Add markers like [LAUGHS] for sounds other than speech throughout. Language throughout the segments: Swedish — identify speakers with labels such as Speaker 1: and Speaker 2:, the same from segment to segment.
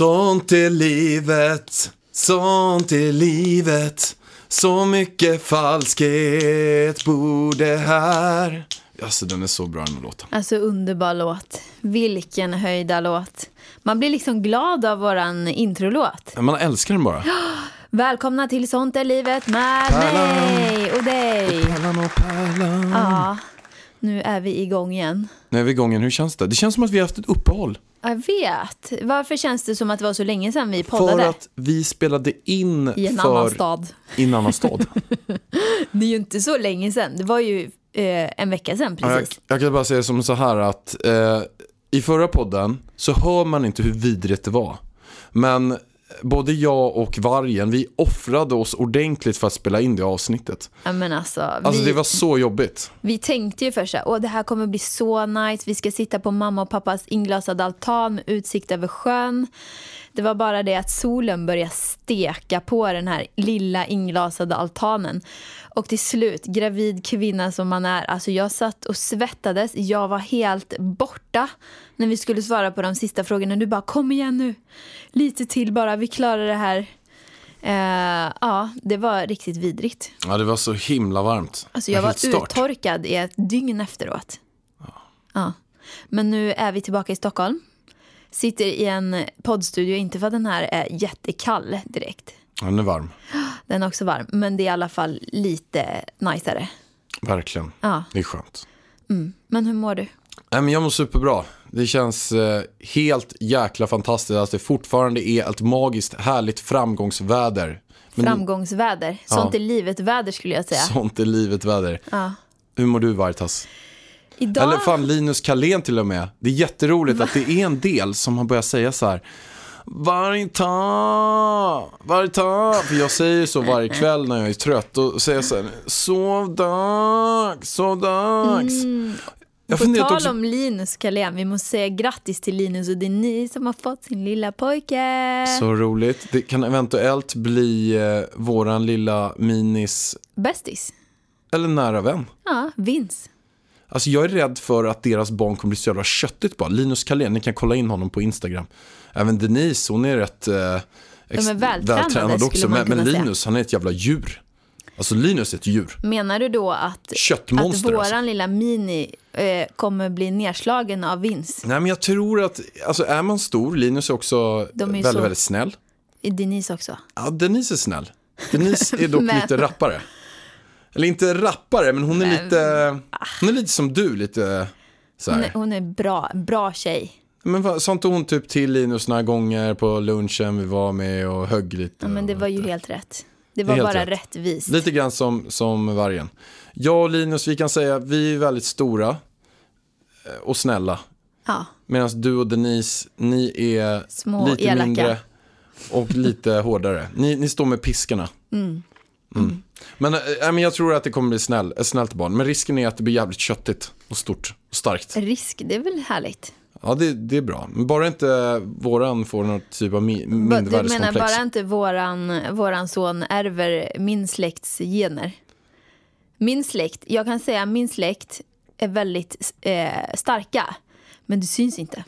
Speaker 1: Sånt är livet, sånt är livet Så mycket falskhet
Speaker 2: bor det här Alltså den är så bra den här låten.
Speaker 3: Alltså underbar låt. Vilken höjda låt. Man blir liksom glad av våran introlåt.
Speaker 2: Man älskar den bara. [GASPS]
Speaker 3: Välkomna till Sånt är livet med
Speaker 2: Pärlan.
Speaker 3: mig och dig.
Speaker 2: Pärlan och pärlan.
Speaker 3: Ja, nu är vi igång igen.
Speaker 2: Nu är vi igång igen, hur känns det? Det känns som att vi har haft ett uppehåll.
Speaker 3: Jag vet. Varför känns det som att det var så länge sedan vi poddade?
Speaker 2: För att vi spelade in
Speaker 3: I en
Speaker 2: för...
Speaker 3: annan stad.
Speaker 2: I en annan stad. [LAUGHS]
Speaker 3: Det är ju inte så länge sedan. Det var ju eh, en vecka sedan
Speaker 2: Ja, jag,
Speaker 3: precis.
Speaker 2: jag kan bara säga som så här att eh, i förra podden så hör man inte hur vidrigt det var. Men både jag och vargen, vi offrade oss ordentligt för att spela in det avsnittet.
Speaker 3: Ja, men alltså,
Speaker 2: Alltså
Speaker 3: vi,
Speaker 2: det var så jobbigt.
Speaker 3: vi tänkte ju först att det här kommer bli så nice. Vi ska sitta på mamma och pappas inglasade altan med utsikt över sjön. Det var bara det att solen började steka på den här lilla inglasade altanen. Och till slut, gravid kvinna som man är, alltså jag satt och svettades. Jag var helt borta när vi skulle svara på de sista frågorna. Du bara, kom igen nu. Lite till bara, vi klarar det här. Eh, ja, det var riktigt vidrigt.
Speaker 2: Ja det var så himla varmt.
Speaker 3: Alltså jag var uttorkad i ett dygn efteråt. Ja. Men nu är vi tillbaka i Stockholm. Sitter i en poddstudio, inte för att den här är jättekall direkt.
Speaker 2: Ja, den är varm.
Speaker 3: Den är också varm, men det är i alla fall lite najsare.
Speaker 2: Verkligen.
Speaker 3: Ja.
Speaker 2: Det är skönt.
Speaker 3: Men hur mår du?
Speaker 2: Nej, men jag mår superbra. Det känns eh, helt jäkla fantastiskt att det fortfarande är ett magiskt härligt framgångsväder. Men
Speaker 3: Framgångsväder. Sånt är livet-väder skulle jag säga.
Speaker 2: Sånt är livet väder.
Speaker 3: Ja.
Speaker 2: Hur mår du Vartas?
Speaker 3: Idag...
Speaker 2: Eller fan Linus Kalén till och med. Det är jätteroligt att det är en del som har börjat säga så här. Vargta, vargta. För jag säger så varje kväll när jag är trött. Och säger så här, sov dags, sov dags. Jag
Speaker 3: På tal
Speaker 2: också,
Speaker 3: om Linus Carlén, vi måste säga grattis till Linus och det är ni som har fått sin lilla pojke.
Speaker 2: så roligt. Det kan eventuellt bli eh, våran lilla minis,
Speaker 3: Bästis.
Speaker 2: eller nära vän.
Speaker 3: Ja, Vince.
Speaker 2: Alltså jag är rädd för att deras barn kommer bli så jävla köttigt bara. Linus Kalén, ni kan kolla in honom på Instagram. Även Denise, hon är rätt eh, ex-
Speaker 3: är vältränade, skulle
Speaker 2: också. Men, men
Speaker 3: kunna säga.
Speaker 2: Linus, han är ett jävla djur. Alltså Linus är ett djur.
Speaker 3: Menar du då att, att
Speaker 2: Köttmonster
Speaker 3: våran
Speaker 2: alltså.
Speaker 3: lilla mini eh, kommer bli nedslagen av Vince?
Speaker 2: Nej men jag tror att, alltså är man stor, Linus är också
Speaker 3: De är
Speaker 2: väldigt,
Speaker 3: så-
Speaker 2: väldigt snäll.
Speaker 3: I Denise också?
Speaker 2: Ja, Denise är snäll. Denise är dock [LAUGHS]
Speaker 3: Men-
Speaker 2: lite rappare. Eller inte rappare, men hon är lite, hon är lite som du, lite så
Speaker 3: Hon
Speaker 2: här.
Speaker 3: är, hon är bra, bra tjej.
Speaker 2: Men sa inte hon typ till Linus några gånger på lunchen vi var med och högg lite?
Speaker 3: Ja, men det var ju helt rätt. Det var
Speaker 2: helt
Speaker 3: bara
Speaker 2: rätt.
Speaker 3: rättvist.
Speaker 2: Lite grann som, som vargen. Jag och Linus, vi kan säga vi är väldigt stora eh, och snälla.
Speaker 3: Ja,
Speaker 2: Medan du och Denise, ni är
Speaker 3: Små
Speaker 2: lite
Speaker 3: elaka.
Speaker 2: mindre och lite [LAUGHS] hårdare. Ni, ni står med piskorna. Mm. Men, äh, men jag tror att det kommer bli snäll, ett snällt barn. Men risken är att det blir jävligt köttigt och stort och starkt.
Speaker 3: risk, det är väl härligt.
Speaker 2: Ja, det, det är bra. Men bara inte våran får någon typ av mi-
Speaker 3: Ba- Du menar
Speaker 2: mindervärdeskomplex.
Speaker 3: bara inte våran, våran son ärver min släkts gener? Min släkt, jag kan säga min släkt är väldigt eh, starka, men det syns inte.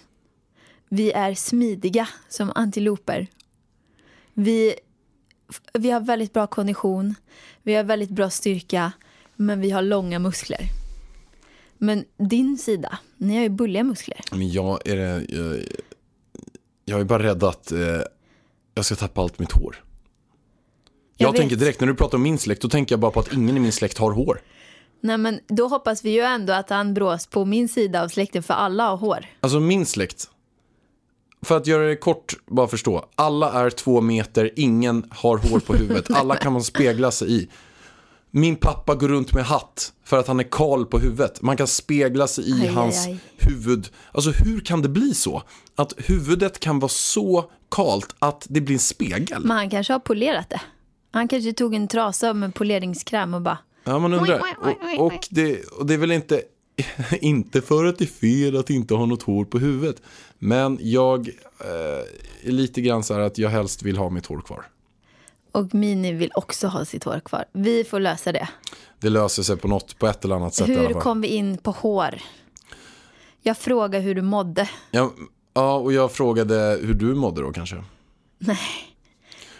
Speaker 3: Vi är smidiga som antiloper. Vi, vi har väldigt bra kondition, vi har väldigt bra styrka, men vi har långa muskler. Men din sida, ni har ju bulliga muskler.
Speaker 2: Men jag är, jag, jag är bara rädd att eh, jag ska tappa allt mitt hår. Jag,
Speaker 3: Jag
Speaker 2: tänker direkt, när du pratar om min släkt, då tänker jag bara på att ingen i min släkt har hår.
Speaker 3: Nej men då hoppas vi ju ändå att han brås på min sida av släkten för alla har hår.
Speaker 2: Alltså min släkt, för att göra det kort, bara förstå. Alla är två meter, ingen har hår på huvudet. Alla kan man spegla sig i. Min pappa går runt med hatt för att han är kal på huvudet. Man kan spegla sig i
Speaker 3: Aj, aj,
Speaker 2: hans
Speaker 3: aj.
Speaker 2: huvud. Alltså hur kan det bli så? Att huvudet kan vara så kalt att det blir en spegel.
Speaker 3: Men han kanske har polerat det. Han kanske tog en trasa med poleringskräm och bara...
Speaker 2: Ja, man undrar. Och, och, det, och det är väl inte, [LAUGHS] inte för att det är fel att inte ha något hår på huvudet. Men jag eh, är lite grann så här att jag helst vill ha mitt hår kvar.
Speaker 3: Och Mini vill också ha sitt hår kvar. Vi får lösa det.
Speaker 2: Det löser sig på något, på ett eller annat sätt
Speaker 3: Hur kom vi in på hår? Jag frågade hur du mådde.
Speaker 2: Ja, ja, och jag frågade hur du mådde då kanske.
Speaker 3: Nej.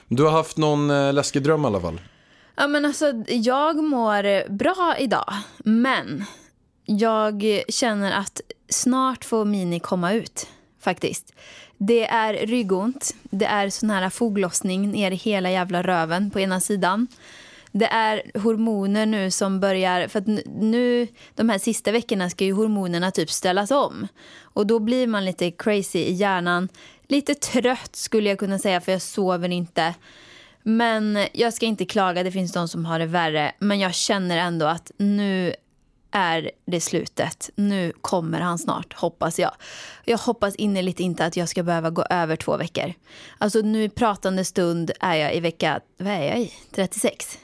Speaker 2: Du har haft någon eh, läskig dröm i alla fall.
Speaker 3: Ja, men alltså, jag mår bra idag, men jag känner att snart får Mini komma ut, faktiskt. Det är ryggont, det är sån här foglossning ner i hela jävla röven på ena sidan. Det är hormoner nu som börjar, för att nu de här sista veckorna ska ju hormonerna typ ställas om. Och då blir man lite crazy i hjärnan. Lite trött skulle jag kunna säga för jag sover inte. Men jag ska inte klaga, det finns de som har det värre. Men jag känner ändå att nu är det slutet. Nu kommer han snart, hoppas jag. Jag hoppas innerligt inte att jag ska behöva gå över två veckor. Alltså nu i pratande stund är jag i vecka, vad är jag i? 36.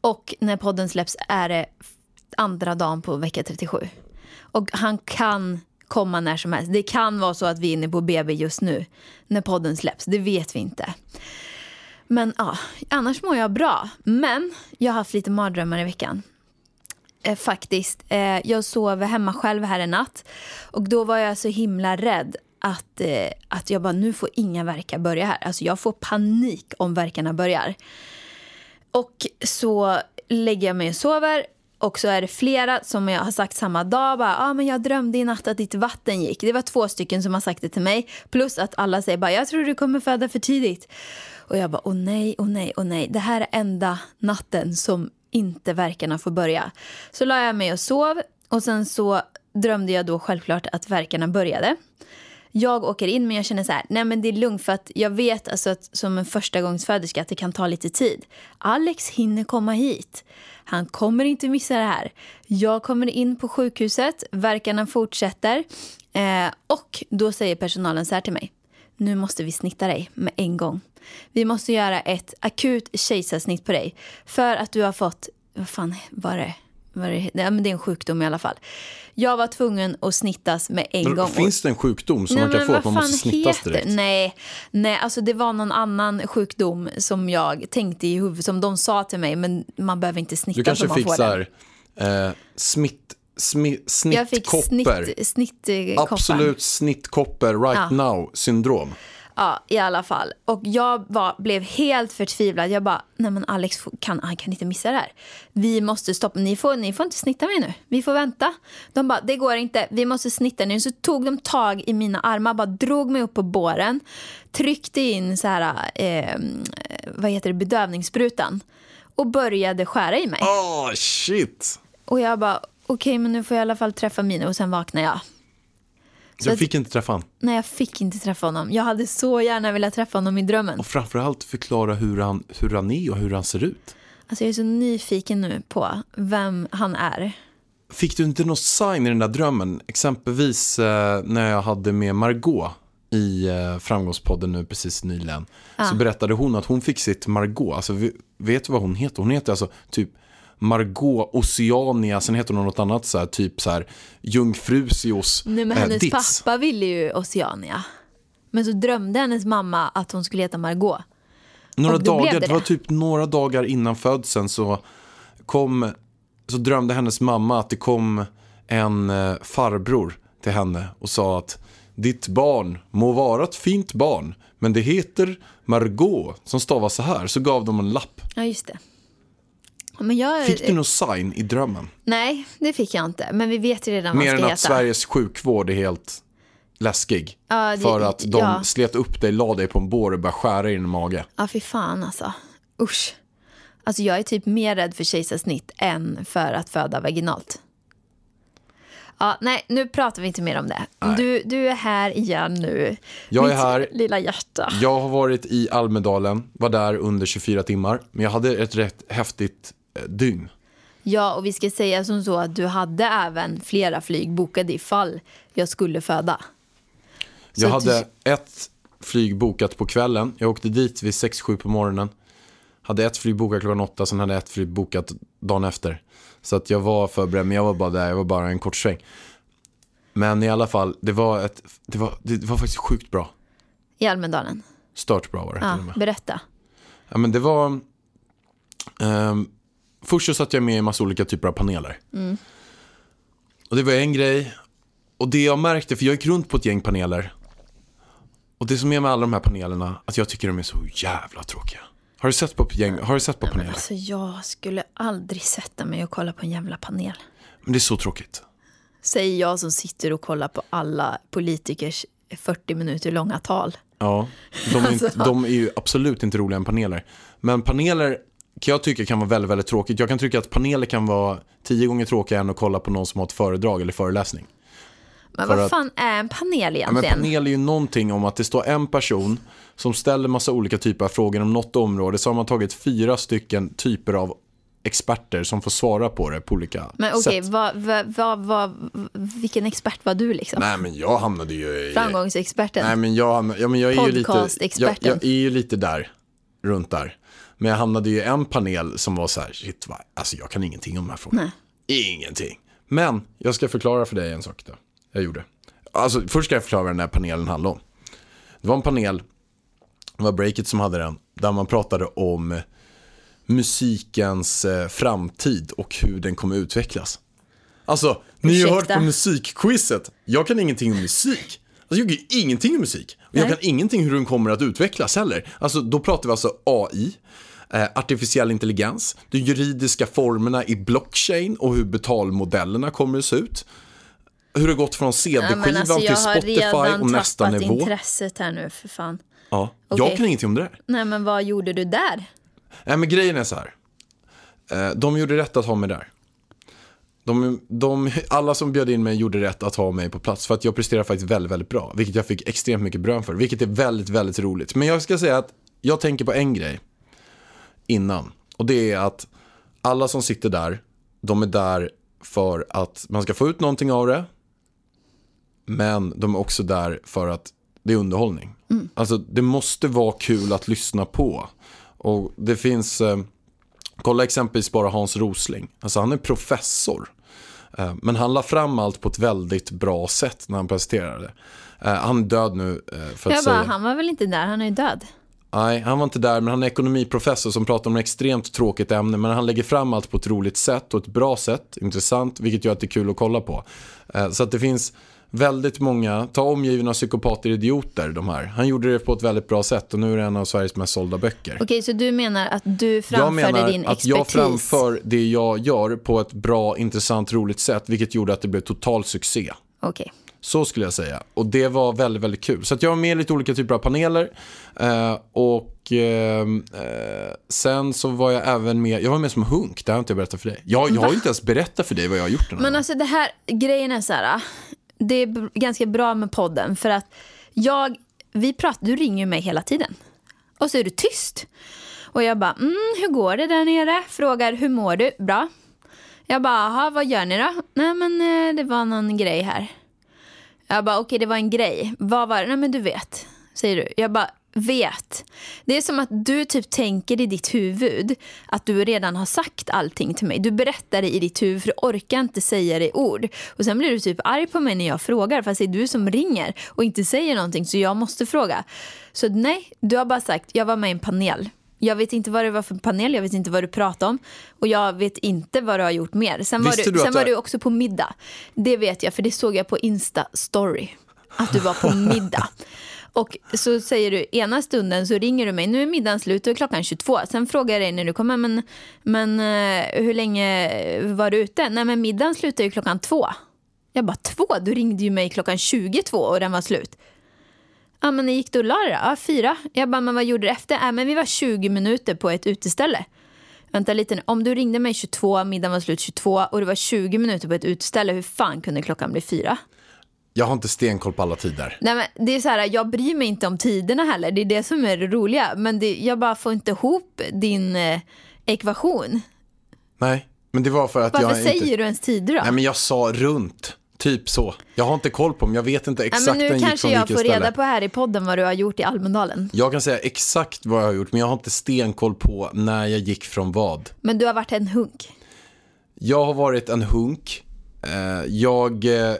Speaker 3: Och när podden släpps är det andra dagen på vecka 37. Och han kan komma när som helst. Det kan vara så att vi är inne på BB just nu när podden släpps. Det vet vi inte. Men ja, annars mår jag bra. Men jag har haft lite mardrömmar i veckan. Eh, faktiskt. Eh, jag sov hemma själv här en natt. Och då var jag så himla rädd att, eh, att jag bara, nu får inga verkar börja här. Alltså jag får panik om verkarna börjar. Och så lägger jag mig och sover. Och så är det flera som jag har sagt samma dag. Bara, ah, men jag drömde i natt att ditt vatten gick. Det var två stycken som har sagt det till mig. Plus att alla säger bara, jag tror du kommer föda för tidigt. Och jag bara, åh nej, åh nej, åh nej. Det här är enda natten som inte verkarna får börja. Så la jag mig och sov. Och sen så drömde jag då självklart att verkarna började. Jag åker in men jag känner så här, nej men det är lugnt för att jag vet alltså att som en förstagångsföderska att det kan ta lite tid. Alex hinner komma hit. Han kommer inte missa det här. Jag kommer in på sjukhuset, verkarna fortsätter eh, och då säger personalen så här till mig. Nu måste vi snitta dig med en gång. Vi måste göra ett akut kejsarsnitt på dig för att du har fått, vad fan var det? Var det, ja, men det är en sjukdom i alla fall. Jag var tvungen att snittas med en
Speaker 2: Men
Speaker 3: gång.
Speaker 2: Finns det en sjukdom som man kan få att man måste snittas direkt?
Speaker 3: Nej, nej, alltså det var någon annan sjukdom som jag tänkte i huvudet, som de sa till mig, men man behöver inte snitta
Speaker 2: Du kanske fick så här, eh, smitt, snittkopper.
Speaker 3: snitt, snittkoppar.
Speaker 2: Absolut snittkopper right
Speaker 3: Ja.
Speaker 2: now syndrom.
Speaker 3: Ja, i alla fall. Och jag var, blev helt förtvivlad. Jag bara, nej men Alex kan, han kan inte missa det här. Vi måste stoppa, ni får, ni får inte snitta mig nu. Vi får vänta. De bara, det går inte, vi måste snitta nu. Så tog de tag i mina armar, bara drog mig upp på båren. Tryckte in så här, eh, vad heter det, bedövningssprutan. Och började skära i mig.
Speaker 2: Oh shit!
Speaker 3: Och jag bara, okej men nu får jag i alla fall träffa Mino och sen vaknar jag.
Speaker 2: Så jag fick inte träffa han.
Speaker 3: Nej, jag fick inte träffa honom. Jag hade så gärna velat träffa honom i drömmen.
Speaker 2: Och framförallt förklara hur han, hur han är och hur han ser ut.
Speaker 3: Alltså jag är så nyfiken nu på vem han är.
Speaker 2: Fick du inte något sign i den där drömmen? Exempelvis eh, när jag hade med Margot i eh, Framgångspodden nu precis nyligen. Så berättade hon att hon fick sitt Margot. Alltså, vet du vad hon heter? Hon heter alltså typ Margot Oceania. Sen heter hon något annat så här, typ så här Jungfrusios
Speaker 3: Nej, men
Speaker 2: eh,
Speaker 3: hennes
Speaker 2: Ditz.
Speaker 3: pappa ville ju Oceania. Men så drömde hennes mamma att hon skulle heta Margot.
Speaker 2: Några dagar,
Speaker 3: det
Speaker 2: det var typ några dagar innan födseln så kom, så drömde hennes mamma att det kom en eh, farbror till henne och sa att ditt barn må vara ett fint barn, men det heter Margot som stavas så här. Så gav de en lapp.
Speaker 3: Ja, just det. Jag,
Speaker 2: Fick du något sign i drömmen?
Speaker 3: Nej, det fick jag inte. Men vi vet ju redan vad
Speaker 2: Mer
Speaker 3: han
Speaker 2: än
Speaker 3: ska
Speaker 2: att
Speaker 3: heta.
Speaker 2: Sveriges sjukvård är helt läskig.
Speaker 3: Ja, det-
Speaker 2: för att de
Speaker 3: ja.
Speaker 2: slet upp dig, la dig på en bår och började skära i din mage.
Speaker 3: Ja, fy fan alltså. Usch. Alltså jag är typ mer rädd för kejsarsnitt än för att föda vaginalt. Ja, nej, nu pratar vi inte mer om det. Du, du är här igen nu.
Speaker 2: Jag är
Speaker 3: Mitt
Speaker 2: här.
Speaker 3: lilla hjärta.
Speaker 2: Jag har varit i Almedalen, var där under 24 timmar. Men jag hade ett rätt häftigt dygn.
Speaker 3: Ja, och vi ska säga som så att du hade även flera flyg bokade ifall jag skulle föda. Så
Speaker 2: Jag
Speaker 3: att du-
Speaker 2: hade ett flyg bokat på kvällen. Jag åkte dit vid 6-7 på morgonen. Hade ett flyg bokat klockan 8, sen hade jag ett flyg bokat dagen efter. Så att jag var förberedd, men jag var bara där, jag var bara en kort sväng. Men i alla fall, det var, ett, det var, det var faktiskt sjukt bra.
Speaker 3: I Almedalen.
Speaker 2: Stört bra var det
Speaker 3: Ja, berätta.
Speaker 2: Ja, men det var... ehm, först så satt jag med i massa olika typer av paneler. Och det var en grej. Och det jag märkte, för jag gick runt på ett gäng paneler. Och det som är med alla de här panelerna, att jag tycker de är så jävla tråkiga. Har du sett på, gäng, har du sett på paneler?
Speaker 3: Alltså jag skulle aldrig sätta mig och kolla på en jävla panel.
Speaker 2: Men det är så tråkigt.
Speaker 3: Säger jag som sitter och kollar på alla politikers 40 minuter långa tal.
Speaker 2: Ja, de är, inte,
Speaker 3: Alltså.
Speaker 2: de är ju absolut inte roligare än paneler. Men paneler kan jag tycka kan vara väldigt, väldigt tråkigt. Jag kan tycka att paneler kan vara tio gånger tråkigare än att kolla på någon som har ett föredrag eller föreläsning.
Speaker 3: Men
Speaker 2: För
Speaker 3: vad
Speaker 2: att-
Speaker 3: fan är en panel
Speaker 2: Ja, men
Speaker 3: egentligen?
Speaker 2: panel är ju någonting om att det står en person som ställer massa olika typer av frågor om något område. Så har man tagit fyra stycken typer av experter som får svara på det på olika
Speaker 3: Men okej,
Speaker 2: sätt.
Speaker 3: vad, vad, vad, vilken expert var du liksom?
Speaker 2: Nej men jag hamnade ju i...
Speaker 3: Framgångsexperten?
Speaker 2: Nej men jag, ja, men jag är ju lite... Jag, jag är ju lite där, runt där. Men jag hamnade ju i en panel som var så här, shit vad, alltså jag kan ingenting om de här frågorna. Ingenting. Men jag ska förklara för dig en sak då. Jag gjorde. Alltså först ska jag förklara vad den här panelen handlade om. Det var en panel, det var Breakit som hade den, där man pratade om musikens eh, framtid och hur den kommer utvecklas. Alltså, ni har hört
Speaker 3: Ursäkta?
Speaker 2: på musikquizet. Jag kan ingenting om musik. Alltså, jag kan ju ingenting om musik. Och jag kan ingenting hur den kommer att utvecklas heller. Alltså, då pratar vi alltså AI, artificiell intelligens, de juridiska formerna i blockchain och hur betalmodellerna kommer att se ut. Hur det gått från
Speaker 3: Ja,
Speaker 2: CD-skivan
Speaker 3: men alltså,
Speaker 2: till
Speaker 3: jag har
Speaker 2: Spotify
Speaker 3: redan
Speaker 2: och nästa
Speaker 3: tappat
Speaker 2: nivå.
Speaker 3: intresset här nu för fan.
Speaker 2: Ja.
Speaker 3: Okej.
Speaker 2: Jag kan ingenting om det där.
Speaker 3: Nej men vad gjorde du där?
Speaker 2: Nej, men grejen är så här. Eh, De gjorde rätt att ha mig där. De, de, alla som bjöd in mig gjorde rätt att ha mig på plats för att jag presterade faktiskt väldigt, väldigt bra. Vilket jag fick extremt mycket beröm för, vilket är väldigt, väldigt roligt. Men jag ska säga att jag tänker på en grej innan. Och det är att alla som sitter där, de är där för att man ska få ut någonting av det. Men de är också där för att det är underhållning. Alltså det måste vara kul att lyssna på. Och det finns, eh, kolla exempelvis bara Hans Rosling. Alltså han är professor. Eh, men han la fram allt på ett väldigt bra sätt när han presenterade. Eh, han är död nu eh, för att
Speaker 3: Jag
Speaker 2: säga.
Speaker 3: bara, han var väl inte där, han är ju död.
Speaker 2: Nej, han var inte där, men han är ekonomiprofessor som pratar om ett extremt tråkigt ämne. Men han lägger fram allt på ett roligt sätt och ett bra sätt, intressant, vilket gör att det är kul att kolla på. Eh, Så att det finns väldigt många, ta omgivna psykopater idioter, de här. Han gjorde det på ett väldigt bra sätt och nu är det en av Sveriges mest sålda böcker.
Speaker 3: Okej, så du menar att du
Speaker 2: Jag
Speaker 3: framförde
Speaker 2: menar
Speaker 3: din
Speaker 2: att
Speaker 3: expertis?
Speaker 2: jag framför det jag gör på ett bra, intressant, roligt sätt, vilket gjorde att det blev total succé.
Speaker 3: Okej.
Speaker 2: Så skulle jag säga. Och det var väldigt, väldigt kul. Så att jag var med i lite olika typer av paneler. Eh, och ehm, eh, sen så var jag även med, jag var med som hunk, det har jag inte berättat för dig. Jag, jag har inte ens berättat för dig vad jag har gjort den
Speaker 3: Men alltså det här, grejen är så här, det är ganska bra med podden för att jag, vi pratar, du ringer ju mig hela tiden. Och så är du tyst. Och jag bara, mm, hur går det där nere? Frågar, hur mår du? Bra. Jag bara, aha, vad gör ni då? Nej men eh, det var någon grej här. Jag bara, okej det var en grej. Vad var det? Nej men du vet, säger du. Jag bara, vet. Det är som att du typ tänker i ditt huvud att du redan har sagt allting till mig. Du berättar det i ditt huvud för du orkar inte säga det i ord. Och sen blir du typ arg på mig när jag frågar fast det är du som ringer och inte säger någonting så jag måste fråga. Så nej, du har bara sagt, jag var med i en panel. Jag vet inte vad det var för panel, jag vet inte vad du pratade om och jag vet inte vad du har gjort mer. Sen var,
Speaker 2: Visste
Speaker 3: du, sen var du också på middag. Det vet jag för det såg jag på Insta-story. Att du var på [LAUGHS] middag. Och så säger du, ena stunden så ringer du mig, nu är middagen slut och klockan 22. Sen frågar jag dig när du kommer, men, men eh, hur länge var du ute? Nej men middagen slutar ju klockan två. Jag bara, två? Du ringde ju mig klockan 22 och den var slut. Ja men gick du och la dig? Ja, fyra. Jag bara, men vad gjorde du efter? Ja men vi var 20 minuter på ett uteställe. Vänta lite nu. Om du ringde mig 22, middagen var slut 22 och det var 20 minuter på ett uteställe, hur fan kunde klockan bli fyra?
Speaker 2: Jag har inte stenkoll på alla tider.
Speaker 3: Nej, men det är så här, jag bryr mig inte om tiderna heller, det är det som är det roliga. Men det, jag bara får inte ihop din eh, ekvation.
Speaker 2: Nej, men det var för att
Speaker 3: Varför
Speaker 2: jag
Speaker 3: säger
Speaker 2: inte...
Speaker 3: du ens tider då?
Speaker 2: Nej, men jag sa runt. Typ så. Jag har inte koll på dem, jag vet inte
Speaker 3: Nej,
Speaker 2: exakt
Speaker 3: men
Speaker 2: den
Speaker 3: nu kanske jag får reda
Speaker 2: ställe.
Speaker 3: på här i podden vad du har gjort i Almedalen.
Speaker 2: Jag kan säga exakt vad jag har gjort, men jag har inte stenkoll på när jag gick från vad.
Speaker 3: Men du har varit en hunk.
Speaker 2: Jag har varit en hunk. Eh, Jag eh,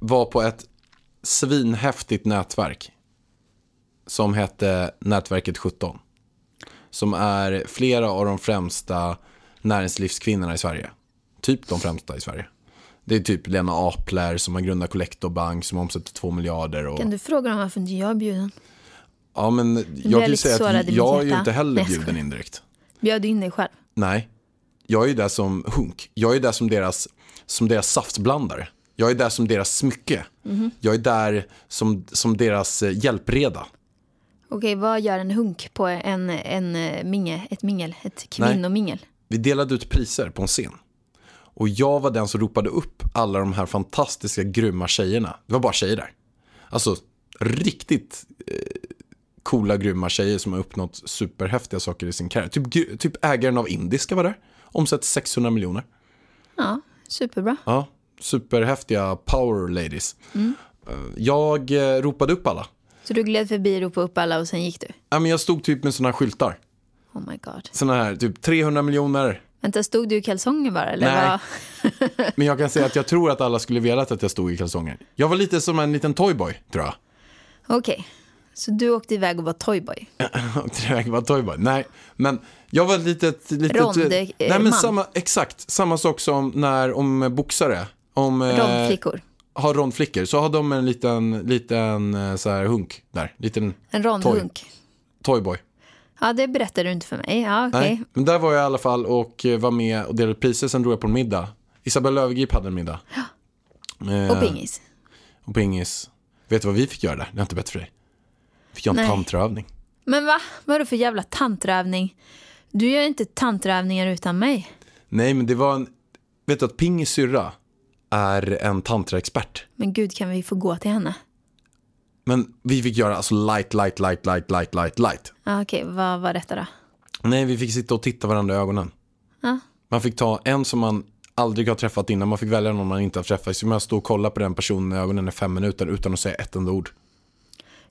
Speaker 2: var på ett svinhäftigt nätverk som hette Nätverket 17. Som är flera av de främsta näringslivskvinnorna i Sverige. Typ de främsta i Sverige. Det är typ Lena Apler som har grundat Collector Bank som omsätter 2 miljarder. Och...
Speaker 3: Kan du fråga dem varför inte jag är bjuden?
Speaker 2: Ja, men jag
Speaker 3: jag
Speaker 2: kan ju säga att jag är ju inte heller
Speaker 3: Nej,
Speaker 2: bjuden indirekt.
Speaker 3: Bjöd du in dig själv?
Speaker 2: Nej, jag är ju där som hunk. Jag är där som deras, som deras saftblandare. Jag är där som deras smycke.
Speaker 3: Mhm.
Speaker 2: Jag är där som, som deras eh, hjälpreda.
Speaker 3: Okej, vad gör en hunk på en, en eh, minge, ett mingel, ett kvinnomingel?
Speaker 2: Vi delade ut priser på en scen. Och jag var den som ropade upp alla de här fantastiska, grymma tjejerna. Det var bara tjejer där. Alltså, riktigt eh, coola, grymma tjejer som har uppnått superhäftiga saker i sin karriär. Typ, typ ägaren av Indiska var där. Omsätter 600 miljoner.
Speaker 3: Ja, superbra.
Speaker 2: Ja, superhäftiga power ladies. Eh, Jag eh, ropade upp alla.
Speaker 3: Så du gled förbi, ropade upp alla och sen gick du?
Speaker 2: Ja, men jag stod typ med sådana här skyltar.
Speaker 3: Oh my god.
Speaker 2: Sådana här, typ 300 miljoner.
Speaker 3: Vänta, stod du i kalsonger bara? Eller
Speaker 2: Nej.
Speaker 3: Vad? [LAUGHS]
Speaker 2: Men jag kan säga att jag tror att alla skulle velat att jag stod i kalsonger. Jag var lite som en liten toyboy, tror jag.
Speaker 3: Okej, så du åkte iväg och var toyboy? [LAUGHS]
Speaker 2: Jag var toyboy. Nej, men jag var lite... lite
Speaker 3: Rond, eh,
Speaker 2: Nej, men
Speaker 3: man.
Speaker 2: samma, exakt. Samma sak som när, om boxare. Om, eh,
Speaker 3: Rondflickor?
Speaker 2: har rondflickor. Så har de en liten, liten eh, så här hunk där. Liten
Speaker 3: En rond
Speaker 2: Toy. toyboy.
Speaker 3: Ja, det berättade du inte för mig. Ja, okej.
Speaker 2: Nej, men där var jag i alla fall och eh, var med och delade priser. Sen drog jag på en middag. Isabella Löwengrip hade en middag. [GASPS] Eh,
Speaker 3: Och pingis?
Speaker 2: Och pingis. Vet du vad vi fick göra där? Det är inte bättre för dig. Fick göra en
Speaker 3: Nej.
Speaker 2: tantraövning.
Speaker 3: Men va? Vad är det för jävla tantraövning? Du gör inte tantraövningar utan mig.
Speaker 2: Nej, men det var en... Vet du att Pingis syrra är en tantraexpert?
Speaker 3: Men gud, kan vi få gå till henne?
Speaker 2: Men vi fick göra alltså light, light, light, light, light, light, light.
Speaker 3: Ja, okej, vad var detta då?
Speaker 2: Nej, vi fick sitta och titta varandra i ögonen.
Speaker 3: Ja.
Speaker 2: Man fick ta en som man aldrig har träffat innan. Man fick välja någon man inte har träffat. Så man stod och kolla på den personen i ögonen i fem minuter utan att säga ett enda ord.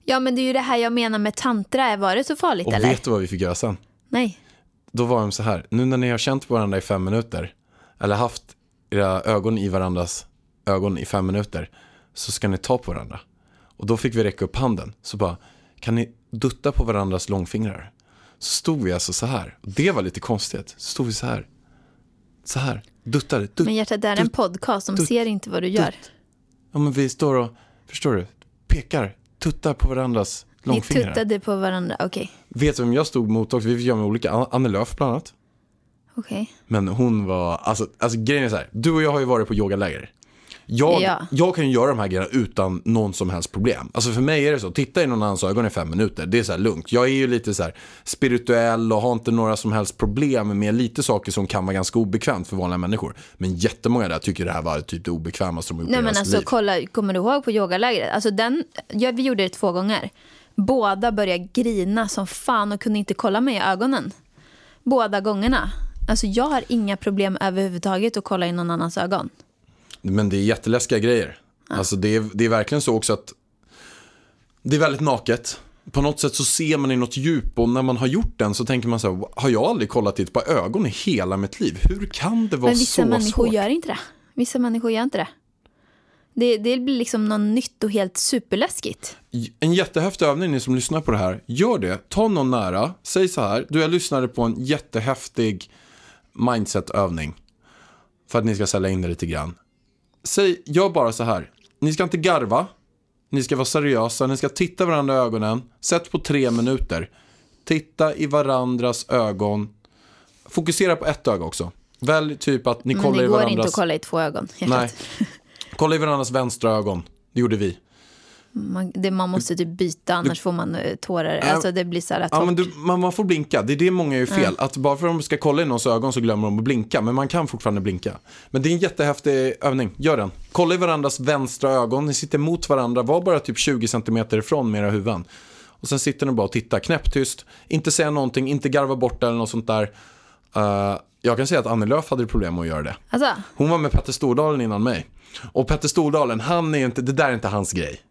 Speaker 3: Ja, men det är ju det här jag menar med tantra. Var det så farligt
Speaker 2: Och
Speaker 3: eller?
Speaker 2: vet du vad vi fick göra sen?
Speaker 3: Nej.
Speaker 2: Då var de så här, nu när ni har känt på varandra i fem minuter, eller haft era ögon i varandras ögon i fem minuter, så ska ni ta på varandra. Och då fick vi räcka upp handen, så bara, kan ni dutta på varandras långfingrar? Så stod vi alltså så här, och det var lite konstigt, så stod vi så här, så här, duttade, dutt,
Speaker 3: Men hjärtat, det är en
Speaker 2: dutt.
Speaker 3: podcast. De
Speaker 2: dutt,
Speaker 3: ser inte vad du gör.
Speaker 2: ja men vi står och, förstår du, pekar, tuttar på varandras
Speaker 3: Ni
Speaker 2: långfingrar.
Speaker 3: tuttade på varandra. Okej.
Speaker 2: Vet du vem jag stod mot också? Vi fick göra med olika, Anne Lööf bland annat.
Speaker 3: Okej.
Speaker 2: Men hon var, alltså, alltså grejen är så här, du och jag har ju varit på yogaläger. Jag,
Speaker 3: Ja.
Speaker 2: jag kan ju göra de här grejerna utan någon som helst problem. Alltså för mig är det så, titta i någon annans ögon i fem minuter, det är så här lugnt. Jag är ju lite så här spirituell och har inte några som helst problem med lite saker som kan vara ganska obekvämt för vanliga människor. Men jättemånga där tycker det här var typ det obekvämaste de gjort
Speaker 3: Nej men alltså
Speaker 2: liv.
Speaker 3: kolla, kommer du ihåg på yogalägret? Alltså den, ja, vi gjorde det två gånger. Båda började grina som fan och kunde inte kolla mig i ögonen. Båda gångerna. Alltså jag har inga problem överhuvudtaget att kolla i någon annans ögon.
Speaker 2: Men det är jätteläskiga grejer. Alltså det är, det är verkligen så också att det är väldigt naket. På något sätt så ser man i något djup och när man har gjort den så tänker man så här, har jag aldrig kollat i ett par ögon i hela mitt liv? Hur kan det vara
Speaker 3: Men vissa
Speaker 2: så
Speaker 3: människor
Speaker 2: svårt?
Speaker 3: gör inte det. Vissa människor gör inte det. Det, det blir liksom något nytt och helt superläskigt.
Speaker 2: En jättehäftig övning, ni som lyssnar på det här, gör det. Ta någon nära, säg så här, du jag lyssnade på en jättehäftig mindset-övning. För att ni ska sälja in det lite grann. Säg, gör bara så här, ni ska inte garva, ni ska vara seriösa, ni ska titta varandra i ögonen, sätt på tre minuter. Titta i varandras ögon, fokusera på ett öga också. Välj typ att ni
Speaker 3: Men
Speaker 2: kollar
Speaker 3: det
Speaker 2: i
Speaker 3: går
Speaker 2: varandras...
Speaker 3: inte att kolla i två ögon.
Speaker 2: Nej. Kolla i varandras vänstra ögon. Det gjorde vi.
Speaker 3: Man, det, man måste typ byta, annars får man eh, tårar. Alltså det blir så här
Speaker 2: Ja, men du, man, man får blinka. Det är det många gör fel. Att bara för att de ska kolla i någons ögon så glömmer de att blinka. Men man kan fortfarande blinka. Men det är en jättehäftig övning. Gör den. Kolla i varandras vänstra ögon. Ni sitter mot varandra. Var bara typ 20 cm ifrån med era huvuden. Och sen sitter ni bara och tittar knäpptyst. Inte säga någonting, inte garva bort eller något sånt där. Uh, jag kan säga att Annie Lööf hade problem med att göra det.
Speaker 3: Alltså,
Speaker 2: Hon var med Petter Stordalen innan mig. Och Petter Stordalen, han är inte, det där är inte hans grej.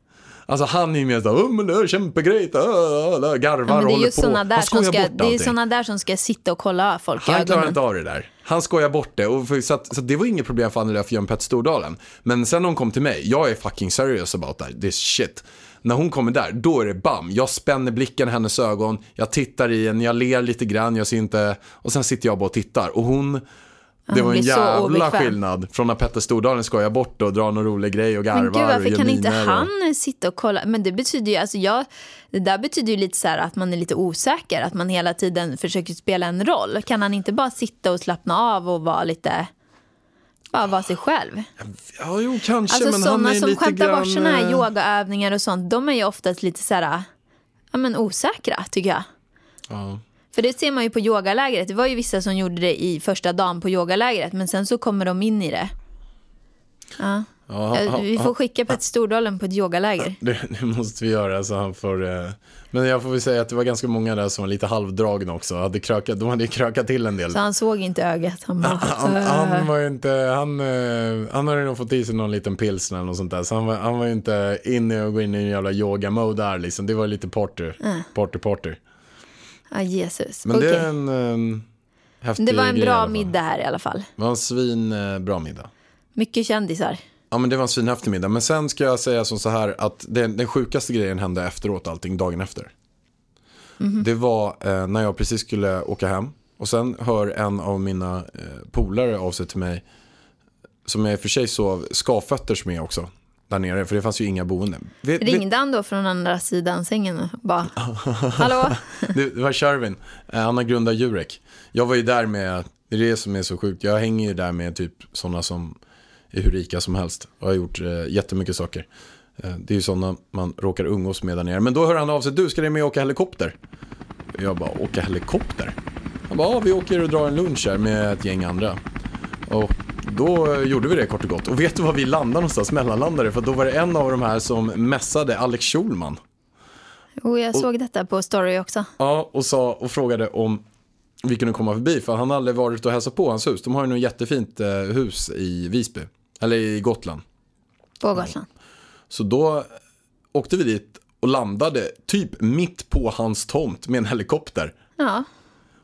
Speaker 2: Alltså han är ju mer såhär, men det är kämpegrejt, äh, äh, garvar
Speaker 3: ja,
Speaker 2: och
Speaker 3: men det är
Speaker 2: håller
Speaker 3: ju
Speaker 2: på.
Speaker 3: såna där,
Speaker 2: han
Speaker 3: som ska,
Speaker 2: bort
Speaker 3: det är såna där som ska sitta och kolla folk
Speaker 2: Han klarar inte av det där. Han skojar bort det. Och för, så, att, så att det var inget problem för Annie Lööf att göra med Petter Stordalen. Men sen när hon kom till mig, jag är fucking serious about that, this shit. När hon kommer där, då är det bam. Jag spänner blicken i hennes ögon, jag tittar i henne, jag ler lite grann, jag ser inte... Och sen sitter jag bara och tittar. Och hon... Det var en jävla skillnad från när Petter Stordalen skojar bort och drar någon rolig grej och garvar
Speaker 3: Men gud, varför kan inte
Speaker 2: miner och-
Speaker 3: han sitta och kolla? Men det betyder ju, alltså jag, det där betyder ju lite så här att man är lite osäker, att man hela tiden försöker spela en roll. Kan han inte bara sitta och slappna av och vara lite, bara vara sig själv?
Speaker 2: Ja, jo, kanske,
Speaker 3: Alltså
Speaker 2: men han
Speaker 3: sådana
Speaker 2: är
Speaker 3: som
Speaker 2: lite
Speaker 3: skämtar
Speaker 2: grann...
Speaker 3: bort såna här
Speaker 2: eh,
Speaker 3: yogaövningar och sånt, de är ju oftast lite så här, ja men osäkra tycker jag.
Speaker 2: Ja.
Speaker 3: För det ser man ju på yogalägret. Det var ju vissa som gjorde det i första dagen på yogalägret, men sen så kommer de in i det. Ja.
Speaker 2: Ja,
Speaker 3: Ja, Vi får skicka Petter Stordalen på ett yogaläger.
Speaker 2: Det, det måste vi göra så han får... Eh... Men jag får väl säga att det var ganska många där som var lite halvdragna också. Hade krökat, de hade ju krökat till en del.
Speaker 3: Så han såg inte ögat. Han bara, [LAUGHS]
Speaker 2: Han, han var ju inte, han, eh, han hade nog fått i sig någon liten pilsner eller något sånt där. Så han var, han var ju inte inne och gå in i en jävla yoga-mode där liksom. Det var lite party, party, party.
Speaker 3: Ja, Jesus.
Speaker 2: Men
Speaker 3: Okej.
Speaker 2: det är en um, häftig
Speaker 3: Det var en bra middag här i alla fall.
Speaker 2: Det var en svin eh, bra middag.
Speaker 3: Mycket kändisar.
Speaker 2: Ja men det var en svinhäftig middag. Men sen ska jag säga som så här att den, den sjukaste grejen hände efteråt allting, dagen efter. Det var eh, när jag precis skulle åka hem. Och sen hör en av mina eh, polare av sig till mig. Som jag i och för sig sov skavfötters med också. Där nere, för det fanns ju inga boenden. Vet-
Speaker 3: Ringde han då från andra sidan sängen och bara, [LAUGHS] hallå? [LAUGHS]
Speaker 2: Det, det var Shervin, Eh, han har grundat Jurek. Jag var ju där med, det är det som är så sjukt, jag hänger ju där med typ sådana som är hur rika som helst. Och har gjort eh, jättemycket saker. Eh, det är ju sådana man råkar umgås med där nere. Men då hör han av sig, du ska ni med och åka helikopter? Jag bara, åka helikopter? Han bara, ja vi åker och drar en lunch här med ett gäng andra. Och då eh, gjorde vi det kort och gott. Och vet du var vi landade någonstans? Mellanlandade. För då var det en av de här som mässade Alex Schulman.
Speaker 3: Och jag såg detta på story också.
Speaker 2: Ja, och, sa, och frågade om vi kunde komma förbi. För han hade aldrig varit och hälsat på hans hus. De har ju något jättefint eh, hus i Visby. Eller i Gotland.
Speaker 3: På Gotland.
Speaker 2: Så då åkte vi dit och landade typ mitt på hans tomt med en helikopter.
Speaker 3: Ja.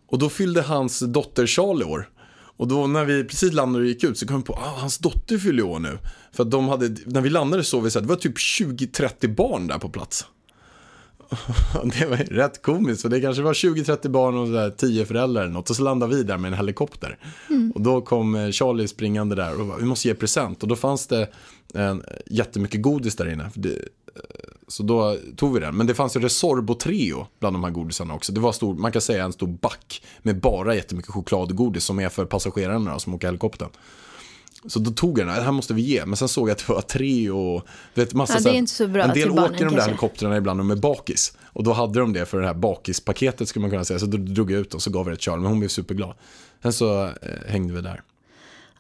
Speaker 2: Och då fyllde hans dotter Charlie år. Och då när vi precis landade och gick ut så kom vi på att ah, hans dotter fyller år nu. För att de hade, när vi landade så vi så här, det var typ 20-30 barn där på plats. [LAUGHS] Det var rätt komiskt för det kanske var 20-30 barn och så där 10 föräldrar eller något. Och så landade vi där med en helikopter. Och då kom eh, Charlie springande där och bara, vi måste ge present. Och då fanns det en, jättemycket godis där inne. Det, så då tog vi den. Men det fanns ju Resorbo Trio bland de här godisarna också. Det var stor, man kan säga en stor back med bara jättemycket choklad och godis som är för passagerarna då, som åker helikoptern. Så då tog jag den, det här måste vi ge. Men sen såg jag att det var Treo och vet, massa
Speaker 3: Ja, det är
Speaker 2: här-
Speaker 3: inte så bra
Speaker 2: En del åker
Speaker 3: barnen,
Speaker 2: de där
Speaker 3: kanske.
Speaker 2: helikoptrarna ibland och de är bakis. Och då hade de det för det här bakispaketet skulle man kunna säga. Så då drog jag ut och så gav vi det till Charlie, men hon blev superglad. Sen så eh, hängde vi där.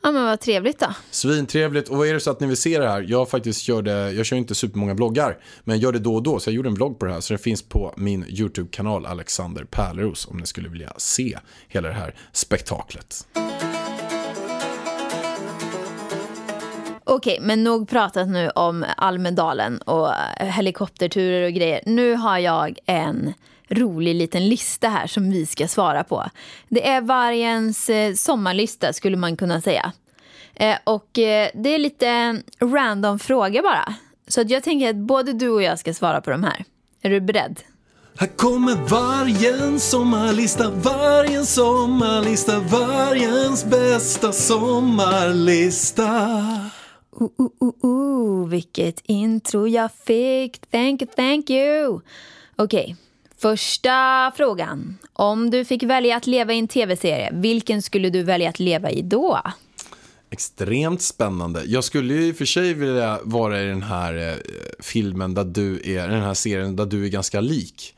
Speaker 3: Ja men vad trevligt då.
Speaker 2: Svintrevligt. Och vad är det så att ni vill se det här? Jag faktiskt körde, jag kör inte supermånga bloggar, men jag gör det då och då. Så jag gjorde en vlogg på det här. Så det finns på min YouTube-kanal Alexander Pärleros om ni skulle vilja se hela det här spektaklet.
Speaker 3: Okej, men nog pratat nu om Almedalen och eh, helikopterturer och grejer. Nu har jag en rolig liten lista här som vi ska svara på. Det är vargens eh, sommarlista skulle man kunna säga. Eh, och eh, det är lite random frågor bara. Så att jag tänker att både du och jag ska svara på de här. Är du beredd?
Speaker 2: Här kommer vargens sommarlista, vargens sommarlista, vargens bästa sommarlista.
Speaker 3: Ooh, ooh, ooh, ooh, vilket intro jag fick. Thank you, thank you. Okej, första frågan. Om du fick välja att leva i en tv-serie, vilken skulle du välja att leva i då?
Speaker 2: Extremt spännande. Jag skulle ju i och för sig vilja vara i den här eh, filmen där du är, den här serien där du är ganska lik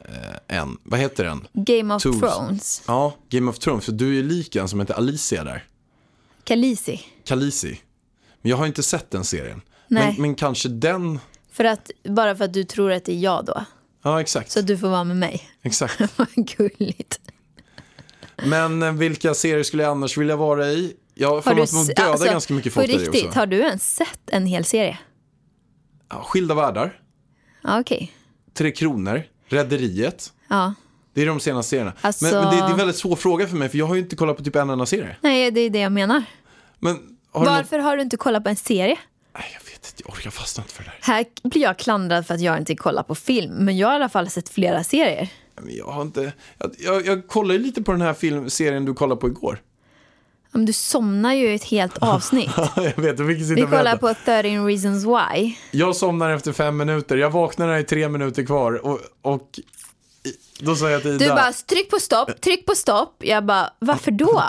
Speaker 2: eh, en. Vad heter den?
Speaker 3: Game of
Speaker 2: Tools.
Speaker 3: Thrones.
Speaker 2: Ja, Game of Thrones. För du är lik en som heter Alicia där.
Speaker 3: Khaleesi.
Speaker 2: Khaleesi. Men jag har inte sett den serien.
Speaker 3: Nej.
Speaker 2: Men, men kanske den.
Speaker 3: För att, bara för att du tror att det är jag då.
Speaker 2: Ja, exakt.
Speaker 3: Så du får vara med mig.
Speaker 2: Exakt. [LAUGHS]
Speaker 3: Vad gulligt.
Speaker 2: Men eh, vilka serier skulle jag annars vilja vara i? Jag har för mig
Speaker 3: du
Speaker 2: att man dödar
Speaker 3: alltså,
Speaker 2: ganska mycket
Speaker 3: På
Speaker 2: folk i
Speaker 3: riktigt,
Speaker 2: också.
Speaker 3: har du ens sett en hel serie?
Speaker 2: Ja, Skilda världar,
Speaker 3: Ja, okej.
Speaker 2: Tre Kronor, Rederiet.
Speaker 3: Ja.
Speaker 2: Det är de senaste serierna.
Speaker 3: Alltså-
Speaker 2: Men, men det, det är en väldigt svår fråga för mig, för jag har ju inte kollat på typ en enda serie.
Speaker 3: Nej, det är det jag menar.
Speaker 2: Men har du.
Speaker 3: Varför har du inte kollat på en serie?
Speaker 2: Vet inte, jag orkar fastna inte för det där.
Speaker 3: Här blir jag klandrad för att jag inte kollar på film, men jag har i alla fall sett flera serier.
Speaker 2: Men jag har inte... Jag, jag, jag kollar ju lite på den här filmserien du kollade på igår.
Speaker 3: Ja, Men du somnar ju i ett helt [LAUGHS] avsnitt.
Speaker 2: jag vet, jag fick sitta
Speaker 3: Vi kollar på 13 reasons why.
Speaker 2: Jag somnar efter fem minuter, jag vaknar när det är tre minuter kvar och, och då sa jag till Ida...
Speaker 3: Du bara, tryck på stopp, tryck på stopp. Jag bara, varför då?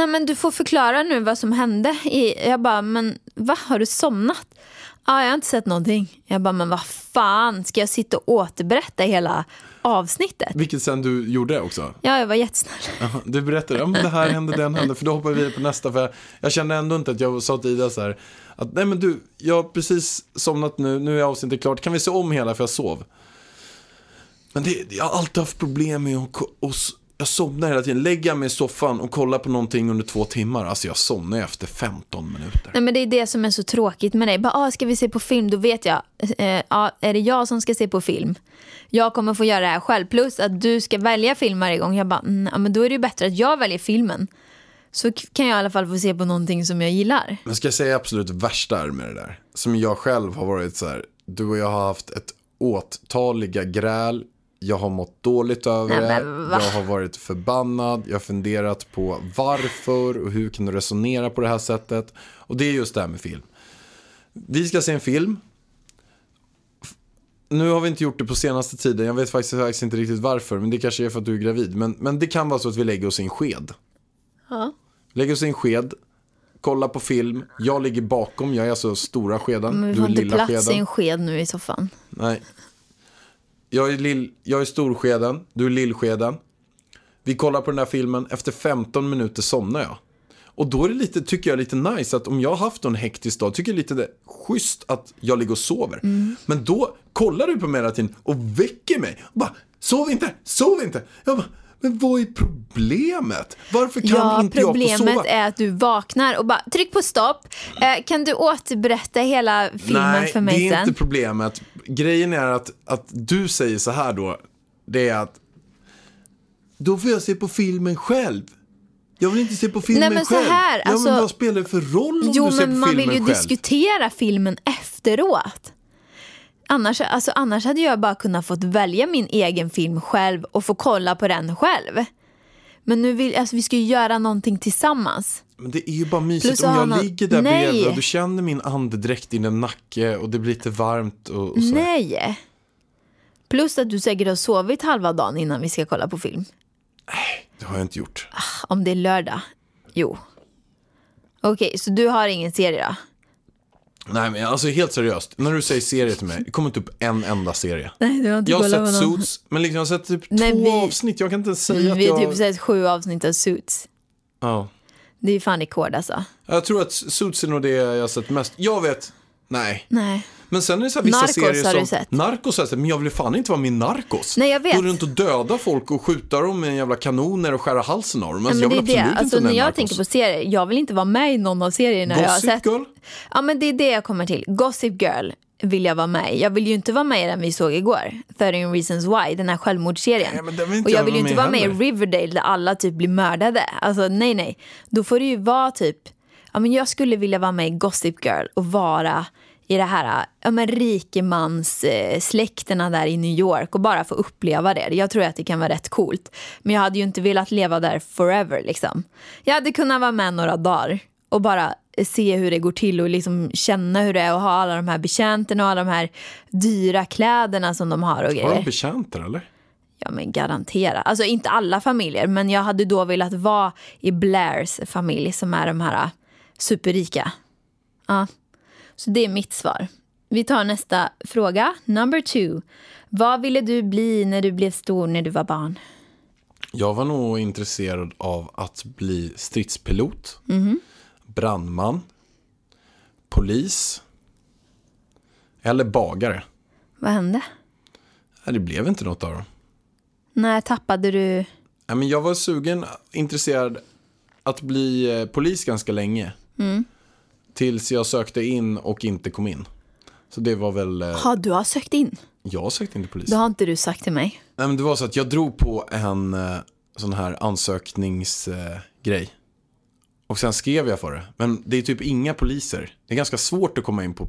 Speaker 3: Nej men du får förklara nu vad som hände. Jag bara, men va, har du somnat? Ja, jag har inte sett någonting. Jag bara, men vad fan, ska jag sitta och återberätta hela avsnittet?
Speaker 2: Vilket sen du gjorde också.
Speaker 3: Ja, jag var jättesnäll.
Speaker 2: Du berättade, ja men det här hände, den hände, för då hoppar vi vidare på nästa. För jag, jag kände ändå inte att jag sa till Ida så här, att nej men du, jag har precis somnat nu, nu är avsnittet klart, kan vi se om hela för jag sov? Men det, jag har alltid haft problem med att, s- jag somnar hela tiden, lägger mig i soffan och kollar på någonting under två timmar, alltså jag somnar efter 15 minuter.
Speaker 3: Nej men det är det som är så tråkigt med dig. Bara, ah, ska vi se på film? Då vet jag, eh, ah, är det jag som ska se på film? Jag kommer få göra det här själv. Plus att du ska välja film varje gång. Jag bara, mm, ja, men då är det ju bättre att jag väljer filmen. Så kan jag i alla fall få se på någonting som jag gillar.
Speaker 2: Men ska jag säga absolut värsta är med det där? Som jag själv har varit så här, du och jag har haft ett åttaliga gräl, jag har mått dåligt över det, jag har varit förbannad, jag har funderat på varför och hur kan du resonera på det här sättet. Och det är just det här med film. Vi ska se en film. Nu har vi inte gjort det på senaste tiden, jag vet faktiskt, faktiskt inte riktigt varför, men det kanske är för att du är gravid. Men, men det kan vara så att vi lägger oss i en sked.
Speaker 3: Ja.
Speaker 2: Lägger oss i en sked, kollar på film, jag ligger bakom, jag är alltså stora skeden,
Speaker 3: Men vi
Speaker 2: du
Speaker 3: får
Speaker 2: är
Speaker 3: inte
Speaker 2: lilla
Speaker 3: plats i
Speaker 2: skeden.
Speaker 3: en sked nu i soffan.
Speaker 2: Nej. Jag är, lill, jag är storskeden, du är lillskeden. Vi kollar på den här filmen, efter 15 minuter somnar jag. Och då är det lite, tycker jag lite nice att om jag har haft en hektisk dag, tycker jag lite det schysst att jag ligger och sover. Men då kollar du på mig hela tiden och väcker mig. Och bara, sov inte, sov inte. Jag bara, men vad är problemet? Varför kan
Speaker 3: Ja,
Speaker 2: inte jag få
Speaker 3: problemet
Speaker 2: sova?
Speaker 3: är att du vaknar och bara tryck på stopp. Eh, kan du återberätta hela filmen
Speaker 2: Nej,
Speaker 3: för mig
Speaker 2: det är
Speaker 3: sen?
Speaker 2: inte problemet. Grejen är att, att du säger så här då. Det är att då får jag se på filmen själv. Jag vill inte se på filmen
Speaker 3: Nej, men så
Speaker 2: själv.
Speaker 3: här,
Speaker 2: ja,
Speaker 3: alltså-
Speaker 2: men vad spelar det för roll om
Speaker 3: Jo,
Speaker 2: du ser
Speaker 3: men
Speaker 2: på
Speaker 3: man
Speaker 2: filmen
Speaker 3: vill ju
Speaker 2: själv?
Speaker 3: diskutera filmen efteråt. Annars, alltså, annars hade jag bara kunnat fått välja min egen film själv och få kolla på den själv. Men nu vill, alltså, vi ska ju göra någonting tillsammans.
Speaker 2: Men det är ju bara mysigt
Speaker 3: Plus
Speaker 2: om jag ligger där
Speaker 3: Nej.
Speaker 2: bredvid och du känner min andedräkt i din nacke och det blir lite varmt och, och så.
Speaker 3: Nej. Plus att du säkert har sovit halva dagen innan vi ska kolla på film.
Speaker 2: Det har jag inte gjort.
Speaker 3: Om det är lördag. Jo. Okej, så du har ingen serie då?
Speaker 2: Nej men alltså helt seriöst, när du säger serie till mig, det kommer inte upp en enda serie.
Speaker 3: Nej, du har inte
Speaker 2: Jag har sett
Speaker 3: någon.
Speaker 2: Suits, men liksom jag har sett typ
Speaker 3: Nej,
Speaker 2: två
Speaker 3: vi-
Speaker 2: avsnitt. Jag kan inte säga att
Speaker 3: Vi har
Speaker 2: jag...
Speaker 3: typ sett sju avsnitt av Suits.
Speaker 2: Ja.
Speaker 3: Det är ju fan rekord alltså.
Speaker 2: Jag tror att Suits är nog det jag har sett mest. Jag vet, nej.
Speaker 3: Nej.
Speaker 2: Men sen är det så här vissa
Speaker 3: Narcos
Speaker 2: serier
Speaker 3: har
Speaker 2: som...
Speaker 3: du sett?
Speaker 2: Narcos har jag sett, men jag vill fan inte vara med i Narcos.
Speaker 3: Nej, jag vet.
Speaker 2: Gå runt och döda folk och skjuta dem med en jävla kanoner och skära halsen av dem. Alltså,
Speaker 3: Ja,
Speaker 2: jag
Speaker 3: men
Speaker 2: vill
Speaker 3: det är
Speaker 2: absolut
Speaker 3: det.
Speaker 2: inte
Speaker 3: Alltså,
Speaker 2: med
Speaker 3: när
Speaker 2: i
Speaker 3: jag
Speaker 2: Narcos.
Speaker 3: tänker på serier, jag vill inte vara med i någon av serierna jag har
Speaker 2: Gossip
Speaker 3: sett.
Speaker 2: Girl?
Speaker 3: Ja men det är det jag kommer till. Gossip Girl vill jag vara med i. Jag vill ju inte vara med i den vi såg igår. 13 reasons why, den här självmordsserien.
Speaker 2: Nej, inte
Speaker 3: och jag
Speaker 2: jag
Speaker 3: vill ju inte vara med i
Speaker 2: heller.
Speaker 3: Riverdale där alla typ blir mördade. Alltså nej nej. Då får det ju vara typ, ja men jag skulle vilja vara med i Gossip Girl och vara i det här ja, men rikemans eh, släkterna där i New York och bara få uppleva det. Jag tror att det kan vara rätt coolt. Men jag hade ju inte velat leva där forever liksom. Jag hade kunnat vara med några dagar och bara se hur det går till och liksom känna hur det är att ha alla de här betjänterna och alla de här dyra kläderna som de har och
Speaker 2: Har de
Speaker 3: grejer.
Speaker 2: betjänter eller?
Speaker 3: Ja men garantera. Alltså inte alla familjer men jag hade då velat vara i Blairs familj som är de här äh, superrika. Ja. Så det är mitt svar. Vi tar nästa fråga. Number two. Vad ville du bli när du blev stor när du var barn?
Speaker 2: Jag var nog intresserad av att bli stridspilot,
Speaker 3: Mhm.
Speaker 2: brandman, polis eller bagare.
Speaker 3: Vad hände?
Speaker 2: Nej, det blev inte något av dem.
Speaker 3: När tappade du...
Speaker 2: Men jag var sugen, intresserad att bli eh, polis ganska länge. Tills jag sökte in och inte kom in. Så det var väl, eh,
Speaker 3: Ja, du har sökt in.
Speaker 2: jag sökte inte polis.
Speaker 3: Det har inte du sagt till mig.
Speaker 2: Nej, men det var så att jag drog på en eh, sån här ansökningsgrej. Grej. och sen skrev jag för det. Men det är typ inga poliser. Det är ganska svårt att komma in på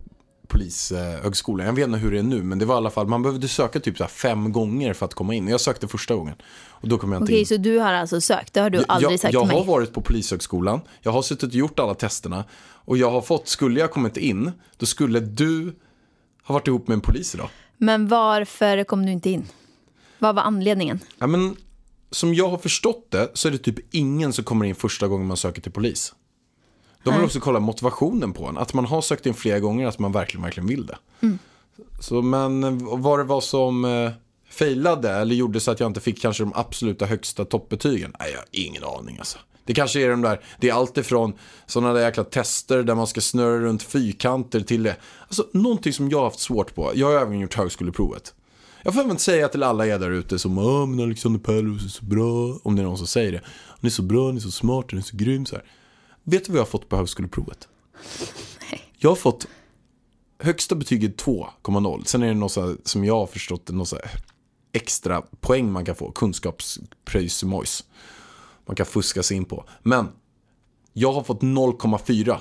Speaker 2: polishögskolan. Jag vet inte hur det är nu, men det var i alla fall, man behövde söka typ så fem gånger för att komma in. Jag sökte första gången. Och då kom jag inte
Speaker 3: Okej,
Speaker 2: in.
Speaker 3: så du har alltså sökt? Det har du aldrig
Speaker 2: jag,
Speaker 3: sagt
Speaker 2: jag
Speaker 3: mig?
Speaker 2: har varit på polishögskolan, jag har suttit och gjort alla testerna och jag har fått, skulle jag kommit in, då skulle du ha varit ihop med en polis idag.
Speaker 3: Men varför kom du inte in? Vad var anledningen?
Speaker 2: Ja, men, som jag har förstått det så är det typ ingen som kommer in första gången man söker till polis. De vill också kolla motivationen på en, att man har sökt in flera gånger, att man verkligen, verkligen vill det.
Speaker 3: Mm.
Speaker 2: Så, men vad det var som eh, failade eller gjorde så att jag inte fick kanske de absoluta högsta toppbetygen? Nej, jag har ingen aning alltså. Det kanske är de där, det är allt ifrån sådana där jäkla tester där man ska snurra runt fyrkanter till det. Alltså någonting som jag har haft svårt på, jag har även gjort högskoleprovet. Jag får även säga till alla er där ute som Åh, men Alexander Pärleros är så bra, om det är någon som säger det. Ni är så bra, ni är så smart, ni är så grym så här. Vet du vad jag har fått på högskoleprovet? Jag har fått högsta betyget 2,0. Sen är det något här, som jag har förstått det, något så extra poäng man kan få, kunskapspröjsmojs. Man kan fuska sig in på. Men jag har fått 0,4.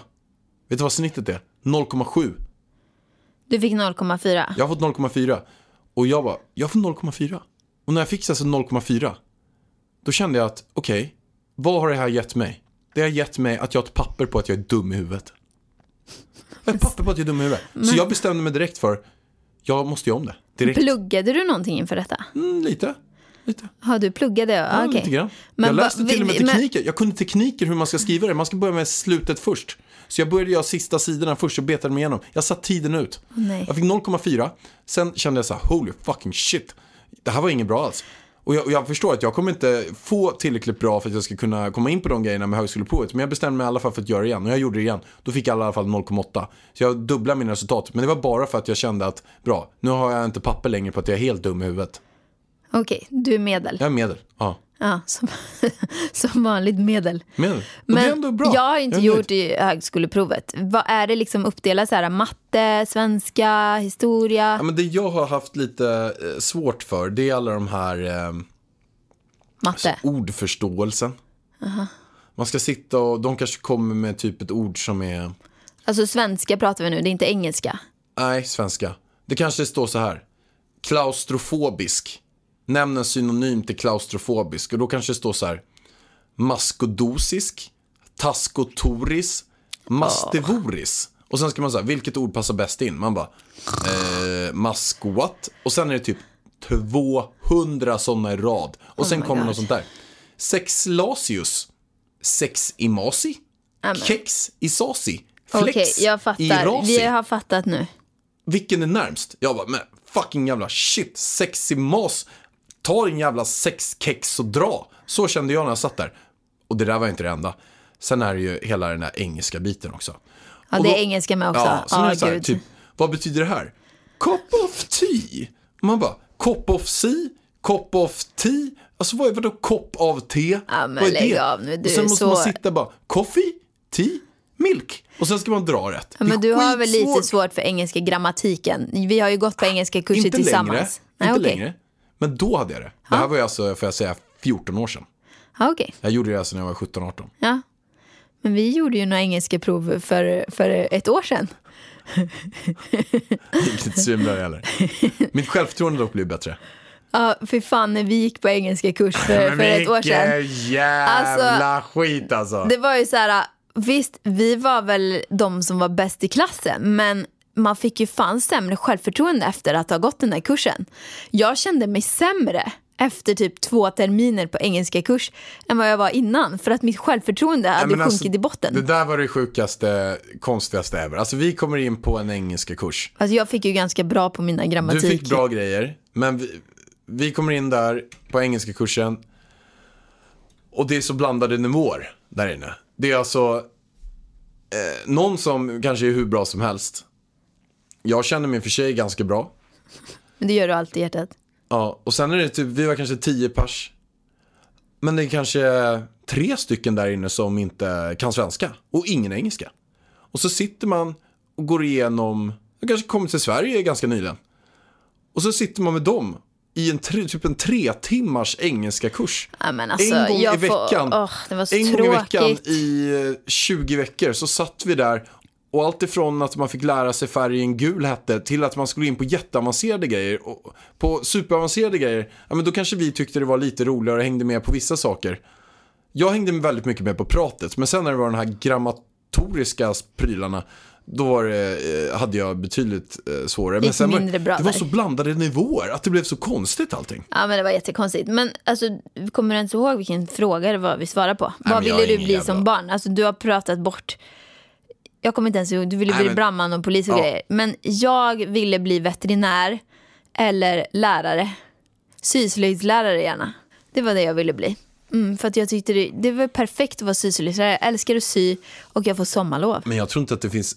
Speaker 2: Vet du vad snittet är? 0,7.
Speaker 3: Du fick 0,4.
Speaker 2: Jag har fått 0,4. Och jag bara, jag får 0,4. Och när jag fick alltså 0,4. Då kände jag att, okej, vad har det här gett mig? Det har gett mig att jag har ett papper på att jag är dum i huvudet. Jag har ett papper på att jag är dum i huvudet. Så jag bestämde mig direkt för, jag måste göra om det. Direkt.
Speaker 3: Pluggade du någonting inför detta?
Speaker 2: Mm, lite. Lite.
Speaker 3: Ja, du pluggade? Ja,
Speaker 2: Ja,
Speaker 3: okej.
Speaker 2: lite grann.
Speaker 3: Men
Speaker 2: jag läste till och med
Speaker 3: vi- men-
Speaker 2: tekniker. Jag kunde tekniker hur man ska skriva det. Man ska börja med slutet först. Så jag började göra sista sidorna först och betade mig igenom. Jag satt tiden ut.
Speaker 3: nej.
Speaker 2: Jag fick 0,4. Sen kände jag så här, holy fucking shit. Det här var inget bra alls. Och jag, och jag förstår att jag kommer inte få tillräckligt bra för att jag ska kunna komma in på de grejerna med högskoleprovet. Men jag bestämde mig i alla fall för att göra det igen. Och jag gjorde det igen. Då fick jag i alla fall 0,8. Så jag dubblade mina resultat. Men det var bara för att jag kände att, bra, nu har jag inte papper längre på att jag är helt dum i huvudet.
Speaker 3: Okej, du är medel.
Speaker 2: Jag är medel. Ja,
Speaker 3: Ja, som, [LAUGHS] som vanligt medel.
Speaker 2: medel. Och det är
Speaker 3: Men
Speaker 2: ändå bra.
Speaker 3: jag har inte
Speaker 2: nöjd.
Speaker 3: gjort i högskoleprovet. Vad är det liksom uppdelat så här? Matte, svenska, historia?
Speaker 2: Ja, men det jag har haft lite eh, svårt för, det är alla de här eh,
Speaker 3: Matte.
Speaker 2: ordförståelsen. Man ska sitta och de kanske kommer med typ ett ord som är,
Speaker 3: Alltså svenska pratar vi nu, det är inte engelska.
Speaker 2: nej, svenska. Det kanske står så här, klaustrofobisk. Nämn en synonym till klaustrofobisk. Och då kanske det står så här, maskodosisk, taskotoris, mastevoris. Och sen ska man säga, vilket ord passar bäst in? Man bara, eh, maskoat. Och sen är det typ 200 sådana i rad. Och sen
Speaker 3: my
Speaker 2: kommer
Speaker 3: God.
Speaker 2: något sånt där. Sexlasius, seximasi,
Speaker 3: Amen.
Speaker 2: kex isasi,
Speaker 3: Okej,
Speaker 2: flex
Speaker 3: jag fattar.
Speaker 2: irasi.
Speaker 3: Vi har fattat nu.
Speaker 2: Vilken är närmst? Jag bara, men fucking jävla shit, seximas. Ta din jävla sexkex och dra. Så kände jag när jag satt där. Och det där var inte det enda. Sen är det ju hela den här engelska biten också.
Speaker 3: Ja,
Speaker 2: Och
Speaker 3: det
Speaker 2: då-
Speaker 3: är engelska med också.
Speaker 2: Ja, är det så här, typ, vad betyder det här? Cup of tea. Man bara, cup of tea, cup of tea. Alltså vad är vadå kopp av te?
Speaker 3: Ja,
Speaker 2: vad är
Speaker 3: lägg
Speaker 2: det?
Speaker 3: av nu,
Speaker 2: och sen måste
Speaker 3: så-
Speaker 2: man sitta bara, coffee, tea, milk. Och sen ska man dra rätt.
Speaker 3: Ja, men du har väl lite svårt för engelska grammatiken. Vi har ju gått på engelska kurser
Speaker 2: Inte
Speaker 3: tillsammans.
Speaker 2: längre.
Speaker 3: Nej,
Speaker 2: inte
Speaker 3: okej.
Speaker 2: längre. Men då hade jag det. Det här var ju alltså, får jag säga, 14 år sedan.
Speaker 3: Ja, okej.
Speaker 2: Jag gjorde det alltså när jag var 17-18.
Speaker 3: Ja. Men vi gjorde ju några engelska prov för, för ett år sedan. [LAUGHS]
Speaker 2: Det gick inte svinbra heller. Mitt självförtroende dock blev bättre.
Speaker 3: Ja, för fan när vi gick på engelska kurs för, för ett år sedan.
Speaker 2: jävla skit alltså.
Speaker 3: Det var ju så här, visst vi var väl de som var bäst i klassen men man fick ju fan sämre självförtroende efter att ha gått den här kursen. Jag kände mig sämre efter typ två terminer på engelska kurs än vad jag var innan för att mitt självförtroende hade
Speaker 2: men
Speaker 3: sjunkit
Speaker 2: alltså,
Speaker 3: i botten.
Speaker 2: Det där var det sjukaste, konstigaste ever. Alltså vi kommer in på en engelska kurs.
Speaker 3: Alltså jag fick ju ganska bra på mina
Speaker 2: Du
Speaker 3: grammatik.
Speaker 2: fick bra grejer, men vi, vi kommer in där på engelska kursen och det är så blandade nivåer där inne. Det är alltså eh, någon som kanske är hur bra som helst. Jag känner mig för sig ganska bra.
Speaker 3: Men det gör du alltid i hjärtat.
Speaker 2: Ja, och sen är det typ, vi var kanske tio pers. Men det är kanske tre stycken där inne som inte kan svenska och ingen engelska. Och så sitter man och går igenom, de kanske kommit till Sverige ganska nyligen. Och så sitter man med dem i en tre, typ en tre timmars engelska kurs.
Speaker 3: Ja, alltså,
Speaker 2: en gång i veckan,
Speaker 3: Får, så
Speaker 2: en
Speaker 3: tråkigt.
Speaker 2: gång i veckan i eh, 20 veckor så satt vi där och allt ifrån att man fick lära sig färgen gul hette till att man skulle in på jätteavancerade grejer. Och på superavancerade grejer, ja men då kanske vi tyckte det var lite roligare och hängde med på vissa saker. Jag hängde väldigt mycket med på pratet, men sen när det var den här grammatoriska prylarna, då det, eh, hade jag betydligt eh, svårare. Men sen
Speaker 3: mindre bra
Speaker 2: det var så blandade nivåer, att det blev så konstigt allting.
Speaker 3: Ja, men det var jättekonstigt. Men alltså, kommer du ens ihåg vilken fråga det var vi svarade på?
Speaker 2: men
Speaker 3: Vad ville du bli
Speaker 2: jävla-
Speaker 3: som barn? Alltså, du har pratat bort... Jag kommer inte ens ihåg. Du ville bli
Speaker 2: men-
Speaker 3: brandman och polis och
Speaker 2: Ja.
Speaker 3: grejer. Men jag ville bli veterinär eller lärare. Syslöjdslärare gärna. Det var det jag ville bli. Mm, för att jag tyckte det, det var perfekt att vara syslöjdslärare. Jag älskar att sy och jag får sommarlov.
Speaker 2: Men jag tror inte att det finns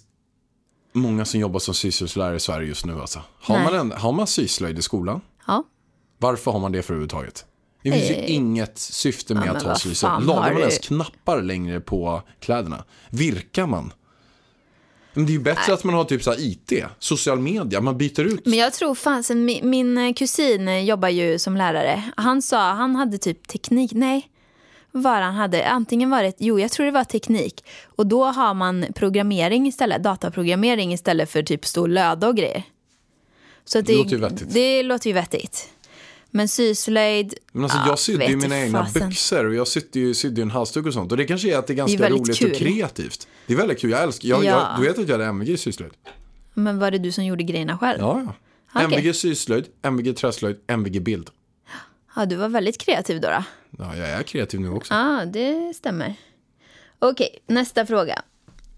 Speaker 2: många som jobbar som syslöjdslärare i Sverige just nu. Alltså. Har,
Speaker 3: Nej.
Speaker 2: man en, har man syslöjd i skolan?
Speaker 3: Ja.
Speaker 2: Varför har man det för överhuvudtaget? Det finns ju
Speaker 3: Eh.
Speaker 2: inget syfte med
Speaker 3: Ja,
Speaker 2: att ha syslöjd. Lagar man
Speaker 3: du-
Speaker 2: ens knappar längre på kläderna? Virkar man? Men det är ju bättre att man har typ så här IT, social media, man byter ut.
Speaker 3: Men jag tror fansen, min, min kusin eh, jobbar ju som lärare. Han sa, han hade typ teknik, nej. Vad det han hade? Antingen var det, jo jag tror det var teknik. Och då har man programmering istället, dataprogrammering istället för typ stå och löda och grejer. Så att
Speaker 2: Det låter ju vettigt.
Speaker 3: Det låter ju vettigt. Men syslöjd,
Speaker 2: Men alltså,
Speaker 3: ja,
Speaker 2: jag sydde ju mina egna
Speaker 3: fasen.
Speaker 2: byxor och jag sydde ju, sydde ju en halsduk och sånt. Och det kanske är att det är ganska
Speaker 3: väldigt
Speaker 2: roligt
Speaker 3: kul.
Speaker 2: och kreativt. Det är väldigt kul, jag älskar, jag,
Speaker 3: Ja.
Speaker 2: jag, du vet att jag hade MVG i syslöjd?
Speaker 3: Men var det du som gjorde grejerna själv?
Speaker 2: Ja, ja.
Speaker 3: Okej.
Speaker 2: MVG syslöjd, MVG träslöjd, MVG bild.
Speaker 3: Ja, du var väldigt kreativ då. då.
Speaker 2: Ja, jag är kreativ nu också.
Speaker 3: Ja, det stämmer. Okej, nästa fråga.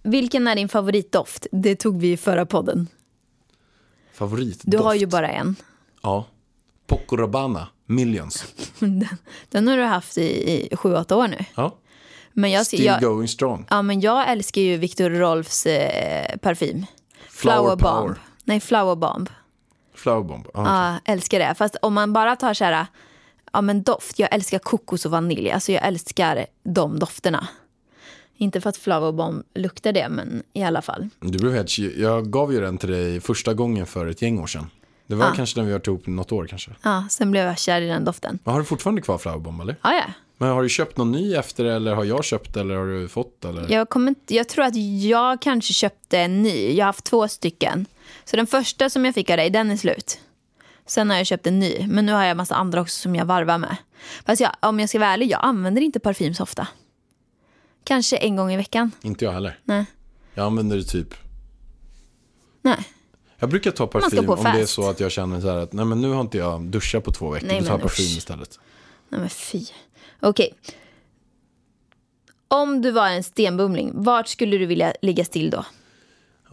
Speaker 3: Vilken är din favoritdoft? Det tog vi i förra podden.
Speaker 2: Favoritdoft?
Speaker 3: Du har ju bara en.
Speaker 2: Ja. Poco Rabanne, Millions. [LAUGHS]
Speaker 3: Den, den har du haft i, i sju, åtta år nu.
Speaker 2: Ja.
Speaker 3: Men jag,
Speaker 2: Still
Speaker 3: jag,
Speaker 2: going strong.
Speaker 3: ja, men jag älskar ju Victor Rolfs eh, parfym.
Speaker 2: Flower
Speaker 3: Flower
Speaker 2: power.
Speaker 3: Bomb. Nej, Flower Bomb.
Speaker 2: Flowerbomb. Ja.
Speaker 3: Ja, älskar det. Fast om man bara tar så här, ja men doft. Jag älskar kokos och vanilj. Alltså jag älskar de dofterna. Inte för att Flower Bomb luktar det, men i alla fall.
Speaker 2: Du blev helt, jag gav ju den till dig första gången för ett gäng år sedan. Det var
Speaker 3: Ah.
Speaker 2: kanske när vi har varit ihop något år kanske.
Speaker 3: Ja, sen blev jag kär i den doften.
Speaker 2: Men har du fortfarande kvar Flowerbomb eller?
Speaker 3: Ja, ja.
Speaker 2: Men har du köpt någon ny efter det, eller har jag köpt eller har du fått eller?
Speaker 3: Jag, kommer inte, jag tror att jag kanske köpte en ny. Jag har haft två stycken. Så den första som jag fick av dig, den är slut. Sen har jag köpt en ny. Men nu har jag en massa andra också som jag varvar med. Fast jag, om jag ska vara ärlig, jag använder inte parfym så ofta. Kanske en gång i veckan.
Speaker 2: Inte jag heller.
Speaker 3: Nej.
Speaker 2: Jag använder det typ.
Speaker 3: Nej.
Speaker 2: Jag brukar ta parfym om det är så att jag känner så här att nej men nu har inte jag duschat på två veckor.
Speaker 3: Nej,
Speaker 2: Då tar jag parfym
Speaker 3: usch.
Speaker 2: istället.
Speaker 3: Nej men fy. Okej. Om du var en stenbumling, vart skulle du vilja ligga still då?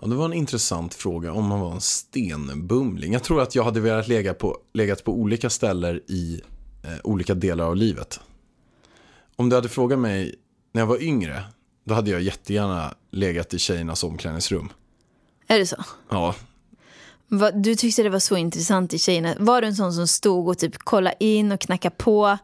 Speaker 2: Ja, det var en intressant fråga om man var en stenbumling. Jag tror att jag hade velat lägga på, legat på olika ställen i eh, olika delar av livet. Om du hade frågat mig när jag var yngre, då hade jag jättegärna legat i tjejernas omklädningsrum.
Speaker 3: Är det så?
Speaker 2: Ja,
Speaker 3: Vad- Du tyckte det var så intressant i tjejerna. Var du en sån som stod och typ kollade in och knackade på?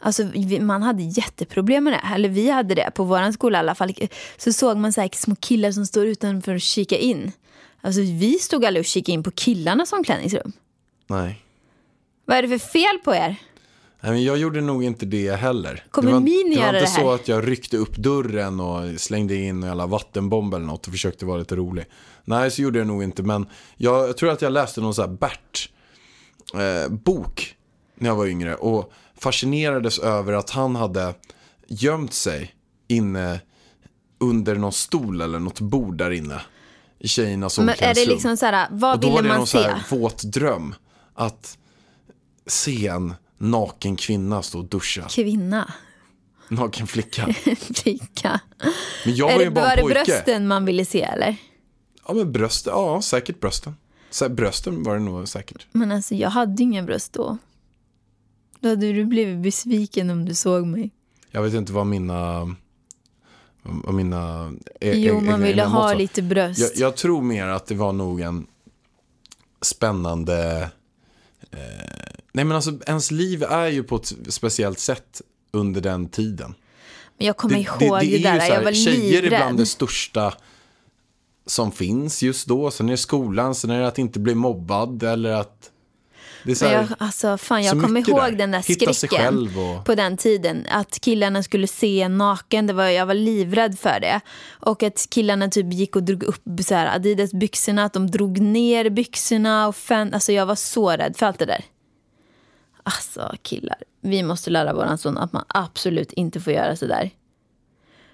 Speaker 3: Alltså, man hade jätteproblem med det. Eller vi hade det på vår skola i alla fall. Så såg man så här små killar som står utanför och kika in. Alltså vi stod aldrig och kikade in på killarnas omklädningsrum.
Speaker 2: nej.
Speaker 3: Vad är det för fel på er?
Speaker 2: Nej, men jag gjorde nog inte det heller.
Speaker 3: Kommer
Speaker 2: det var,
Speaker 3: Mini
Speaker 2: det var inte
Speaker 3: det
Speaker 2: så att jag ryckte upp dörren och slängde in jävla vattenbomb eller något och försökte vara lite rolig. Nej, så gjorde jag nog inte. Men jag, jag tror att jag läste någon sån här Bert eh, bok när jag var yngre och fascinerades över att han hade gömt sig inne under någon stol eller något bord där inne i tjejernas
Speaker 3: Men är
Speaker 2: omklädningsrum.
Speaker 3: det liksom så här, vad
Speaker 2: Och då var
Speaker 3: ville
Speaker 2: det
Speaker 3: man
Speaker 2: någon så
Speaker 3: se?
Speaker 2: här våt dröm. Att se en naken kvinna stå och duscha.
Speaker 3: Kvinna,
Speaker 2: Naken flicka. [LAUGHS]
Speaker 3: flicka.
Speaker 2: Men jag var ju
Speaker 3: det,
Speaker 2: bara
Speaker 3: var
Speaker 2: en
Speaker 3: det
Speaker 2: pojke.
Speaker 3: brösten man ville se eller?
Speaker 2: Ja men brösten, ja säkert brösten. Så brösten var det nog säkert.
Speaker 3: Men alltså jag hade inga bröst då. Då hade du blivit besviken om du såg mig.
Speaker 2: Jag vet inte vad mina... Vad mina e-
Speaker 3: Jo,
Speaker 2: e-
Speaker 3: man ville ha
Speaker 2: var.
Speaker 3: lite bröst.
Speaker 2: Jag, jag tror mer att det var nog en spännande... Eh, nej men alltså ens liv är ju på ett speciellt sätt under den tiden.
Speaker 3: Men jag kommer ihåg det,
Speaker 2: är ju
Speaker 3: där,
Speaker 2: här,
Speaker 3: jag var
Speaker 2: Tjejer är bland
Speaker 3: livrädd.
Speaker 2: det största som finns just då. Sen är det skolan, sen är det att inte bli mobbad eller att... Det är så här,
Speaker 3: jag, alltså, fan, jag kommer ihåg
Speaker 2: där.
Speaker 3: den där skräcken
Speaker 2: och-
Speaker 3: på den tiden. Att killarna skulle se en naken, det var, jag var livrädd för det. Och att killarna typ gick och drog upp så här, Adidas byxorna, att de drog ner byxorna. Och fan, alltså, jag var så rädd för allt det där. Alltså killar, vi måste lära våran son att man absolut inte får göra så där.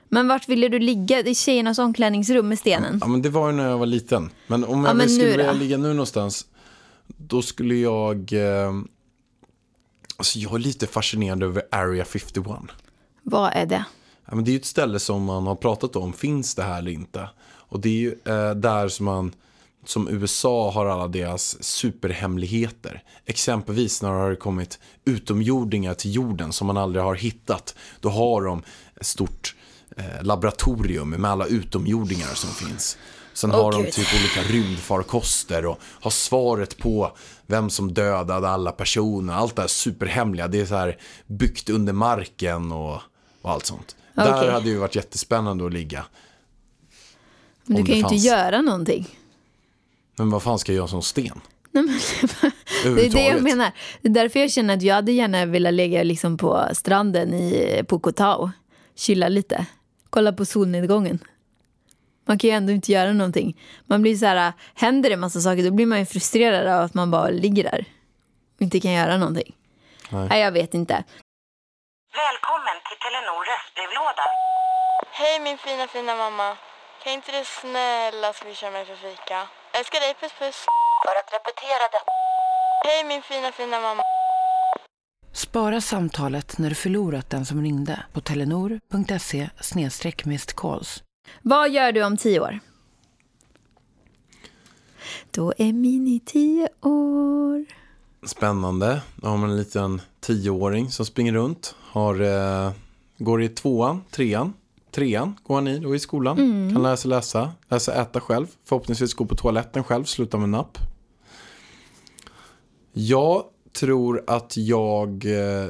Speaker 3: Men vart ville du ligga? I tjejernas omklädningsrum med stenen?
Speaker 2: Ja, men det var ju när jag var liten. Men om jag
Speaker 3: Ja,
Speaker 2: skulle
Speaker 3: nu
Speaker 2: vilja ligga nu någonstans, då skulle jag... Eh, alltså jag är lite fascinerad över Area 51.
Speaker 3: Vad är det?
Speaker 2: Ja, men det är ju ett ställe som man har pratat om, finns det här eller inte? Och det är ju eh, där som man, som USA har alla deras superhemligheter. Exempelvis när det har kommit utomjordingar till jorden som man aldrig har hittat. Då har de ett stort eh, laboratorium med alla utomjordingar som finns. Sen har de
Speaker 3: Gud.
Speaker 2: typ olika rymdfarkoster och har svaret på vem som dödade alla personer. Allt det här superhemliga. Det är så här byggt under marken och, och allt sånt.
Speaker 3: Okej.
Speaker 2: Där hade ju varit jättespännande att ligga.
Speaker 3: Men du kan ju
Speaker 2: det
Speaker 3: inte göra någonting.
Speaker 2: Men vad fan ska jag göra som sten?
Speaker 3: Nej, men, [LAUGHS] det är det jag menar. Det är därför jag känner att jag hade gärna velat ligga liksom på stranden i, på Koh Tao. Chilla lite. Kolla på solnedgången. Man kan ju ändå inte göra någonting. Man blir så här, händer det massa saker då blir man ju frustrerad av att man bara ligger där. Och inte kan göra någonting.
Speaker 2: Nej.
Speaker 3: Nej, jag vet inte.
Speaker 4: Välkommen till Telenor röstbrevlåda.
Speaker 5: Hej min fina fina mamma. Kan inte du snälla swisha mig för fika? Älskar dig, puss puss.
Speaker 4: För att repetera detta.
Speaker 5: Hej min fina fina mamma.
Speaker 6: Spara samtalet när du förlorat den som ringde på telenor.se calls.
Speaker 3: Vad gör du om tio år? Då är Mini tio år.
Speaker 2: Spännande. Då har man en liten tioåring som springer runt. Har, eh, går i tvåan, trean. Trean går han i då i skolan. Kan lära sig läsa, läsa äta själv. Förhoppningsvis gå på toaletten själv, sluta med napp. Jag tror att jag eh,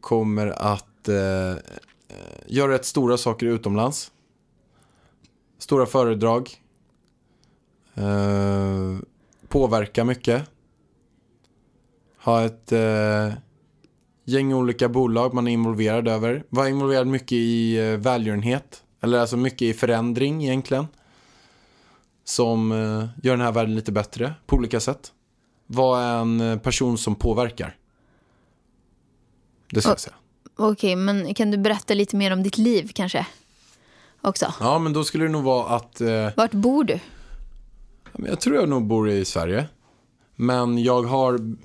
Speaker 2: kommer att eh, göra rätt stora saker utomlands. Stora föredrag. Eh, påverka mycket. Ha ett eh, gäng olika bolag man är involverad över. Var involverad mycket i eh, välgörenhet. Eller alltså mycket i förändring egentligen. Som eh, gör den här världen lite bättre på olika sätt. Var en eh, person som påverkar. Det ska jag säga.
Speaker 3: Okej, men kan du berätta lite mer om ditt liv kanske? Också.
Speaker 2: Ja, men då skulle det nog vara att... Eh,
Speaker 3: Vart bor du?
Speaker 2: Jag tror jag nog bor i Sverige. Men jag har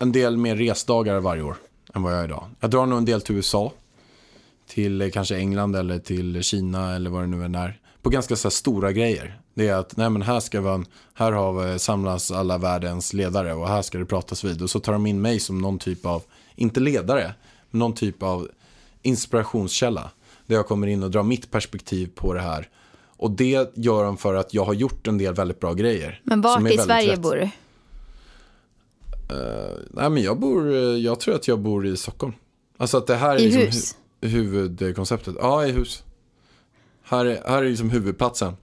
Speaker 2: en del mer resdagar varje år än vad jag har idag. Jag drar nog en del till USA. Till eh, kanske England eller till Kina eller vad det nu än är. På ganska så här stora grejer. Det är att nej, men här, ska man, här har vi, samlas alla världens ledare och här ska det pratas vid. Och så tar de in mig som någon typ av, inte ledare, men någon typ av inspirationskälla. Där jag kommer in och drar mitt perspektiv på det här. Och det gör de för att jag har gjort en del väldigt bra grejer.
Speaker 3: Men vart
Speaker 2: är
Speaker 3: i Sverige
Speaker 2: rätt.
Speaker 3: bor du?
Speaker 2: Nej men jag bor, eh, jag tror att jag bor i Stockholm. Alltså att det här är
Speaker 3: I
Speaker 2: liksom
Speaker 3: hus?
Speaker 2: hu- huvudkonceptet. Ja, i hus. Här är, här är liksom huvudplatsen.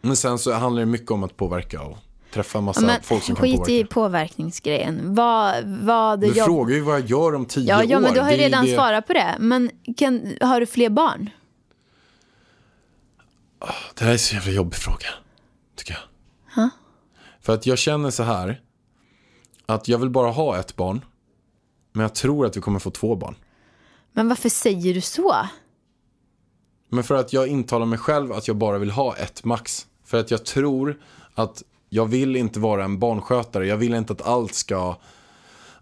Speaker 2: Men sen så handlar det mycket om att påverka och träffa massa
Speaker 3: men
Speaker 2: folk som kan
Speaker 3: skit
Speaker 2: påverka.
Speaker 3: i påverkningsgrejen. Vad, vad
Speaker 2: Du
Speaker 3: jobb...
Speaker 2: frågar ju vad jag gör om tio
Speaker 3: Ja,
Speaker 2: år.
Speaker 3: ja, men du har ju redan
Speaker 2: det...
Speaker 3: svarat på det. Men kan, har du fler barn?
Speaker 2: Det här är så jävla jobbig fråga. Tycker jag. För att jag känner så här. Att jag vill bara ha ett barn. Men jag tror att vi kommer få två barn.
Speaker 3: Men varför säger du så?
Speaker 2: Men för att jag intalar mig själv att jag bara vill ha ett max. För att jag tror att jag vill inte vara en barnskötare. Jag vill inte att allt ska...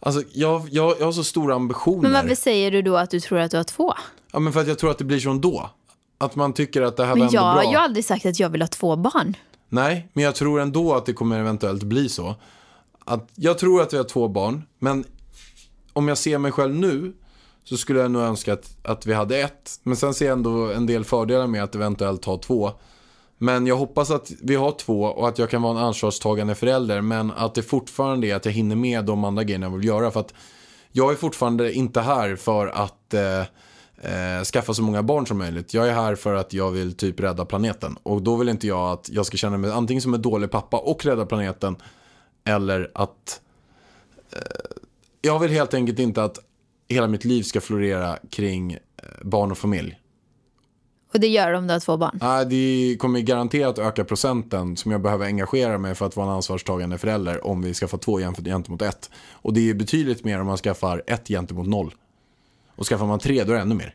Speaker 2: Alltså jag, jag, jag har så stora ambitioner.
Speaker 3: Men varför säger du då att du tror att du har två?
Speaker 2: Ja men för att jag tror att det blir så ändå. Att man tycker att det här var
Speaker 3: Men
Speaker 2: ändå
Speaker 3: jag har
Speaker 2: bra.
Speaker 3: ju aldrig sagt att jag vill ha två barn.
Speaker 2: Nej, men jag tror ändå att det kommer eventuellt bli så. Att jag tror att vi har två barn, men om jag ser mig själv nu så skulle jag nog önska att, att vi hade ett. Men sen ser jag ändå en del fördelar med att eventuellt ha två. Men jag hoppas att vi har två och att jag kan vara en ansvarstagande förälder. Men att det fortfarande är att jag hinner med de andra grejerna jag vill göra. För att Jag är fortfarande inte här för att eh, eh, skaffa så många barn som möjligt. Jag är här för att jag vill typ rädda planeten. Och då vill inte jag att jag ska känna mig antingen som en dålig pappa och rädda planeten. Eller att eh, jag vill helt enkelt inte att hela mitt liv ska florera kring eh, barn och familj.
Speaker 3: Och det gör om du har två barn.
Speaker 2: Nej, det kommer garanterat öka procenten som jag behöver engagera mig för att vara en ansvarstagande förälder om vi skaffar två jämfört gentemot ett. Och det är betydligt mer om man skaffar ett gentemot noll. Och skaffar man tre, då är det ännu mer.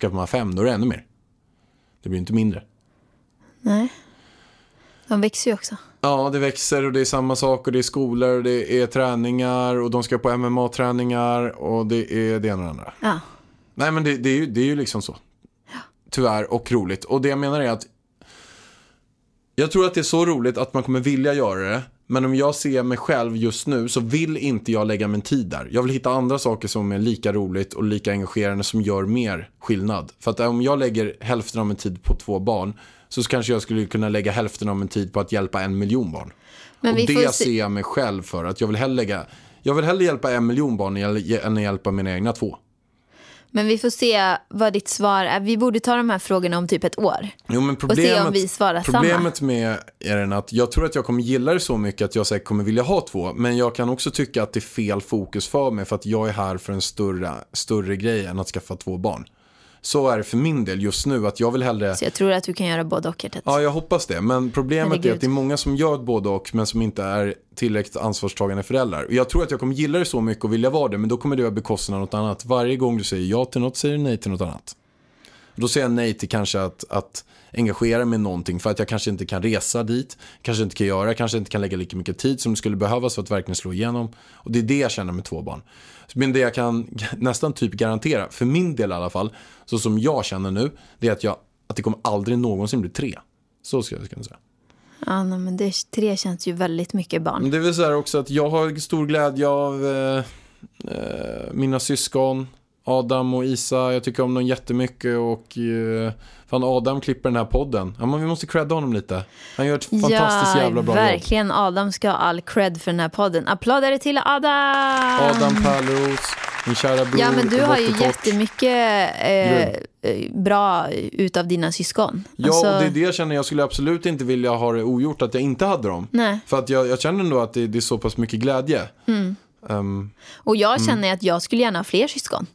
Speaker 2: Skaffar man fem, då är det ännu mer. Det blir inte mindre.
Speaker 3: Nej. De växer ju också.
Speaker 2: Ja, det växer och det är samma sak och det är skolor och det är träningar och de ska på MMA-träningar och det är det ena och det andra.
Speaker 3: Ja.
Speaker 2: Nej, men det, det, är ju, det är ju liksom så. Tyvärr och roligt. Och det jag menar är att jag tror att det är så roligt att man kommer vilja göra det. Men om jag ser mig själv just nu så vill inte jag lägga min tid där. Jag vill hitta andra saker som är lika roligt och lika engagerande som gör mer skillnad. För att om jag lägger hälften av min tid på två barn så kanske jag skulle kunna lägga hälften av min tid på att hjälpa en miljon barn.
Speaker 3: Men
Speaker 2: och det
Speaker 3: se-
Speaker 2: ser jag mig själv för. Att jag vill hellre lägga jag vill hellre hjälpa en miljon barn än att hjälpa mina egna två.
Speaker 3: Men vi får se vad ditt svar är. Vi borde ta de här frågorna om typ ett år.
Speaker 2: Jo, men
Speaker 3: se om
Speaker 2: problemet,
Speaker 3: vi svarar samma.
Speaker 2: problemet med är att jag tror att jag kommer gilla det så mycket att jag säkert kommer vilja ha två. Men jag kan också tycka att det är fel fokus för mig för att jag är här för en större, större grej än att skaffa två barn. Så är det för min del just nu att jag vill hellre
Speaker 3: Så jag tror att du kan göra både och. Hjärtat.
Speaker 2: Ja, jag hoppas det. Men problemet är
Speaker 3: Herregud.
Speaker 2: att det är många som gör både och men som inte är tillräckligt ansvarstagande föräldrar. Och jag tror att jag kommer gilla det så mycket och vilja vara det men då kommer det att bekosta något annat. Varje gång du säger ja till något säger du nej till något annat. Då säger jag nej till kanske att, att engagera mig i någonting för att jag kanske inte kan resa dit, kanske inte kan göra, kanske inte kan lägga lika mycket tid som det skulle behövas för att verkligen slå igenom. Och det är det jag känner med två barn. Men det jag kan [LAUGHS] nästan typ garantera, för min del i alla fall, så som jag känner nu, det är att, jag, att det kommer aldrig någonsin bli tre. Så ska jag kunna säga.
Speaker 3: Ja, nej, men det, tre känns ju väldigt mycket barn.
Speaker 2: Det är väl så här också att jag har stor glädje av eh, eh, mina syskon. Adam och Isa, jag tycker om dem jättemycket och eh, fan Adam klipper den här podden. Ja, men vi måste credda honom lite. Han gör ett fantastiskt
Speaker 3: ja,
Speaker 2: jävla bra jobb.
Speaker 3: verkligen. Adam ska ha all cred för den här podden. Applåder till Adam!
Speaker 2: Adam Pärleros, min kära bror.
Speaker 3: Ja, men du har ju jättemycket eh, eh, bra utav dina syskon.
Speaker 2: Ja,
Speaker 3: Alltså,
Speaker 2: och det är det jag känner. Jag skulle absolut inte vilja ha det ogjort att jag inte hade dem.
Speaker 3: Nej.
Speaker 2: För att jag, jag känner ändå att det, det är så pass mycket glädje.
Speaker 3: Mm.
Speaker 2: Ehm,
Speaker 3: Och jag
Speaker 2: Mm.
Speaker 3: känner att jag skulle gärna ha fler syskon.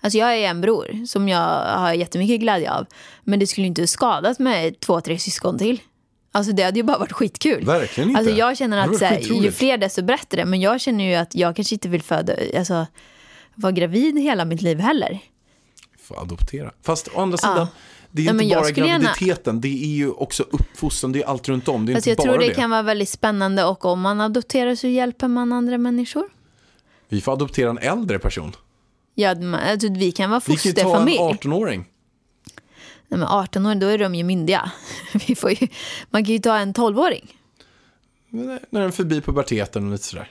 Speaker 3: Alltså jag är en bror som jag har jättemycket glädje av. Men det skulle inte skadat med två, tre syskon till. Alltså det hade ju bara varit skitkul.
Speaker 2: Verkligen inte.
Speaker 3: Alltså jag känner att här, ju fler desto bättre. Men jag känner ju att jag kanske inte vill föda, alltså vara gravid hela mitt liv heller.
Speaker 2: får adoptera. Fast å andra sidan, det är
Speaker 3: Ja,
Speaker 2: inte
Speaker 3: jag
Speaker 2: bara
Speaker 3: skulle gärna-
Speaker 2: graviditeten. Det är ju också uppfostran, det är allt runt om. Det är
Speaker 3: Alltså jag
Speaker 2: inte bara
Speaker 3: tror det
Speaker 2: det.
Speaker 3: kan vara väldigt spännande och om man adopterar så hjälper man andra människor.
Speaker 2: Vi får adoptera en äldre person.
Speaker 3: Ja, man- alltså, vi kan vara
Speaker 2: Vi kan ju ta en
Speaker 3: fosterfamilj.
Speaker 2: 18-åring.
Speaker 3: Nej, men 18 år, då är de ju myndiga. [LAUGHS] Vi får ju, man kan ju ta en 12-åring.
Speaker 2: När den är förbi puberteten och lite sådär.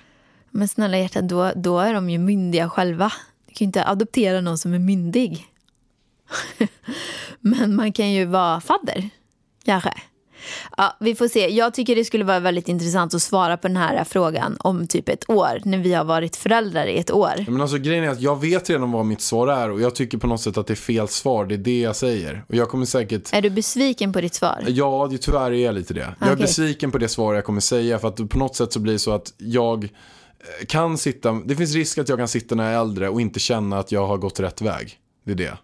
Speaker 3: Men snälla hjärtat, då, då är de ju myndiga själva. Du kan ju inte adoptera någon som är myndig. [LAUGHS] Men man kan ju vara fadder, kanske. Ja, vi får se. Jag tycker det skulle vara väldigt intressant att svara på den här frågan om typ ett år, när vi har varit föräldrar i ett år.
Speaker 2: Men alltså grejen är att jag vet redan vad mitt svar är och jag tycker på något sätt att det är fel svar. Det är det jag säger. Och jag kommer säkert...
Speaker 3: Är du besviken på ditt svar?
Speaker 2: Ja, det, tyvärr är jag lite det. Jag är besviken på det svar jag kommer säga för att på något sätt så blir det så att jag eh, kan sitta, det finns risk att jag kan sitta när jag är äldre och inte känna att jag har gått rätt väg. Det är det.